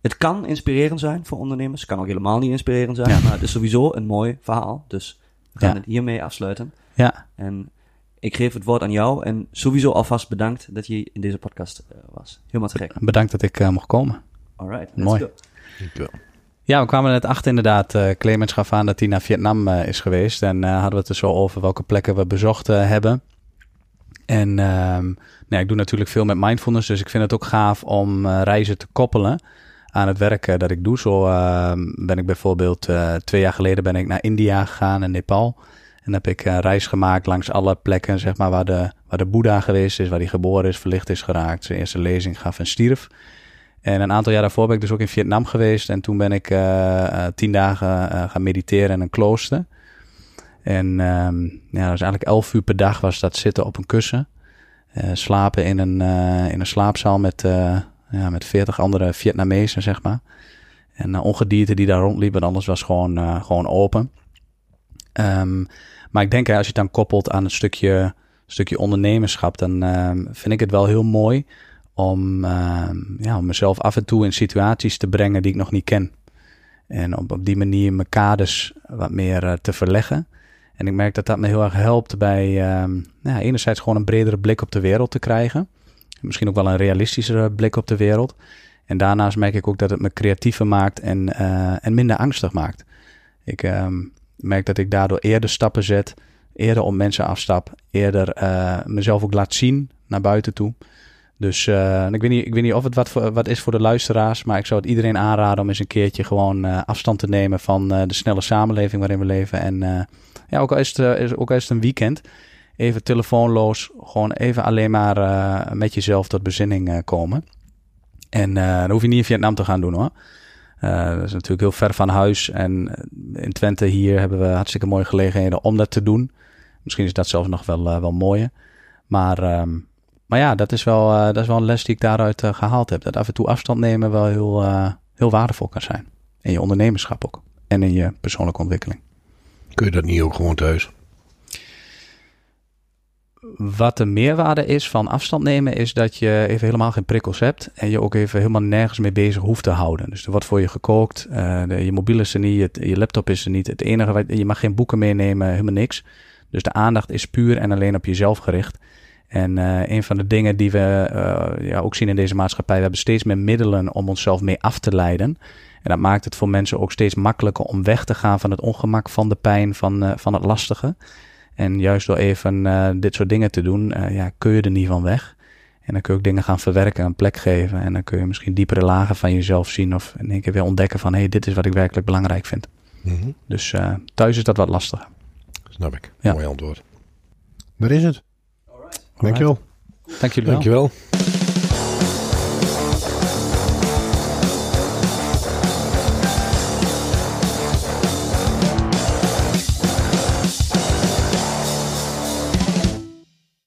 Het kan inspirerend zijn voor ondernemers. Het kan ook helemaal niet inspirerend zijn. Ja. Maar het is sowieso een mooi verhaal. Dus gaan Ja. het hiermee afsluiten. Ja, En ik geef het woord aan jou. En sowieso alvast bedankt dat je in deze podcast eh, was. Helemaal te gek. bedankt dat ik eh, mocht komen. Alright, Mooi. go. Dankjewel. Ja, we kwamen net achter inderdaad. eh Clemens gaf aan dat hij naar Vietnam eh, is geweest. En eh, hadden we het er zo over welke plekken we bezocht hebben. En ehm, nou, ja, ik doe natuurlijk veel met mindfulness. Dus ik vind het ook gaaf om eh, reizen te koppelen aan het werk dat ik doe. Zo ehm, ben ik bijvoorbeeld eh, twee jaar geleden ben ik naar India gegaan en Nepal. En heb ik een reis gemaakt langs alle plekken zeg maar, waar, de, waar de Boeddha geweest is, waar hij geboren is, verlicht is geraakt, zijn eerste lezing gaf en stierf. En een aantal jaar daarvoor ben ik dus ook in Vietnam geweest. En toen ben ik eh, eh, tien dagen eh, gaan mediteren in een klooster. En ehm, ja, dat was eigenlijk elf uur per dag was dat zitten op een kussen. Slapen in een, in een slaapzaal met, ja, met veertig andere Vietnamezen, zeg maar. En ongedierte die daar rondliepen, anders was gewoon, gewoon open. Ehm, maar ik denk, als je het dan koppelt aan een stukje, stukje ondernemerschap, dan ehm, vind ik het wel heel mooi om, ehm, ja, om mezelf af en toe in situaties te brengen die ik nog niet ken. En op, op die manier mijn kaders wat meer eh, te verleggen. En ik merk dat dat me heel erg helpt bij ehm, nou ja, enerzijds gewoon een bredere blik op de wereld te krijgen. Misschien ook wel een realistischere blik op de wereld. En daarnaast merk ik ook dat het me creatiever maakt en, eh, en minder angstig maakt. Ik ehm, merk dat ik daardoor eerder stappen zet, eerder op mensen afstap, eerder eh, mezelf ook laat zien naar buiten toe. Dus en ik, weet niet, ik weet niet of het wat, wat is voor de luisteraars, maar ik zou het iedereen aanraden om eens een keertje gewoon eh, afstand te nemen van eh, de snelle samenleving waarin we leven. En ja, ook al, is het, is, ook al is het een weekend, even telefoonloos, gewoon even alleen maar met jezelf tot bezinning komen. En dan hoef je niet in Vietnam te gaan doen hoor. Dat is natuurlijk heel ver van huis. En in Twente hier hebben we hartstikke mooie gelegenheden om dat te doen. Misschien is dat zelfs nog wel, wel mooier. Maar, ehm, maar ja, dat is, wel, eh, dat is wel een les die ik daaruit eh, gehaald heb. Dat af en toe afstand nemen wel heel, eh, heel waardevol kan zijn. In je ondernemerschap ook. En in je persoonlijke ontwikkeling. Kun je dat niet ook gewoon thuis? Wat de meerwaarde is van afstand nemen, is dat je even helemaal geen prikkels hebt. En je ook even helemaal nergens mee bezig hoeft te houden. Dus er wordt voor je gekookt. de- je mobiel is er niet, het- je laptop is er niet. Het enige, wat, je mag geen boeken meenemen, helemaal niks. Dus de aandacht is puur en alleen op jezelf gericht. En eh, een van de dingen die we eh, ja, ook zien in deze maatschappij, we hebben steeds meer middelen om onszelf mee af te leiden. En dat maakt het voor mensen ook steeds makkelijker om weg te gaan van het ongemak, van de pijn, van, eh, van het lastige. En juist door even eh, dit soort dingen te doen, eh, ja, kun je er niet van weg. En dan kun je ook dingen gaan verwerken, een plek geven. En dan kun je misschien diepere lagen van jezelf zien. Of in één keer weer ontdekken van, hé, hey, dit is wat ik werkelijk belangrijk vind. Mhm. Dus eh, thuis is dat wat lastiger. Snap ik. Ja. Mooi antwoord. Daar is het. Dankjewel. Dank jullie wel. Dankjewel.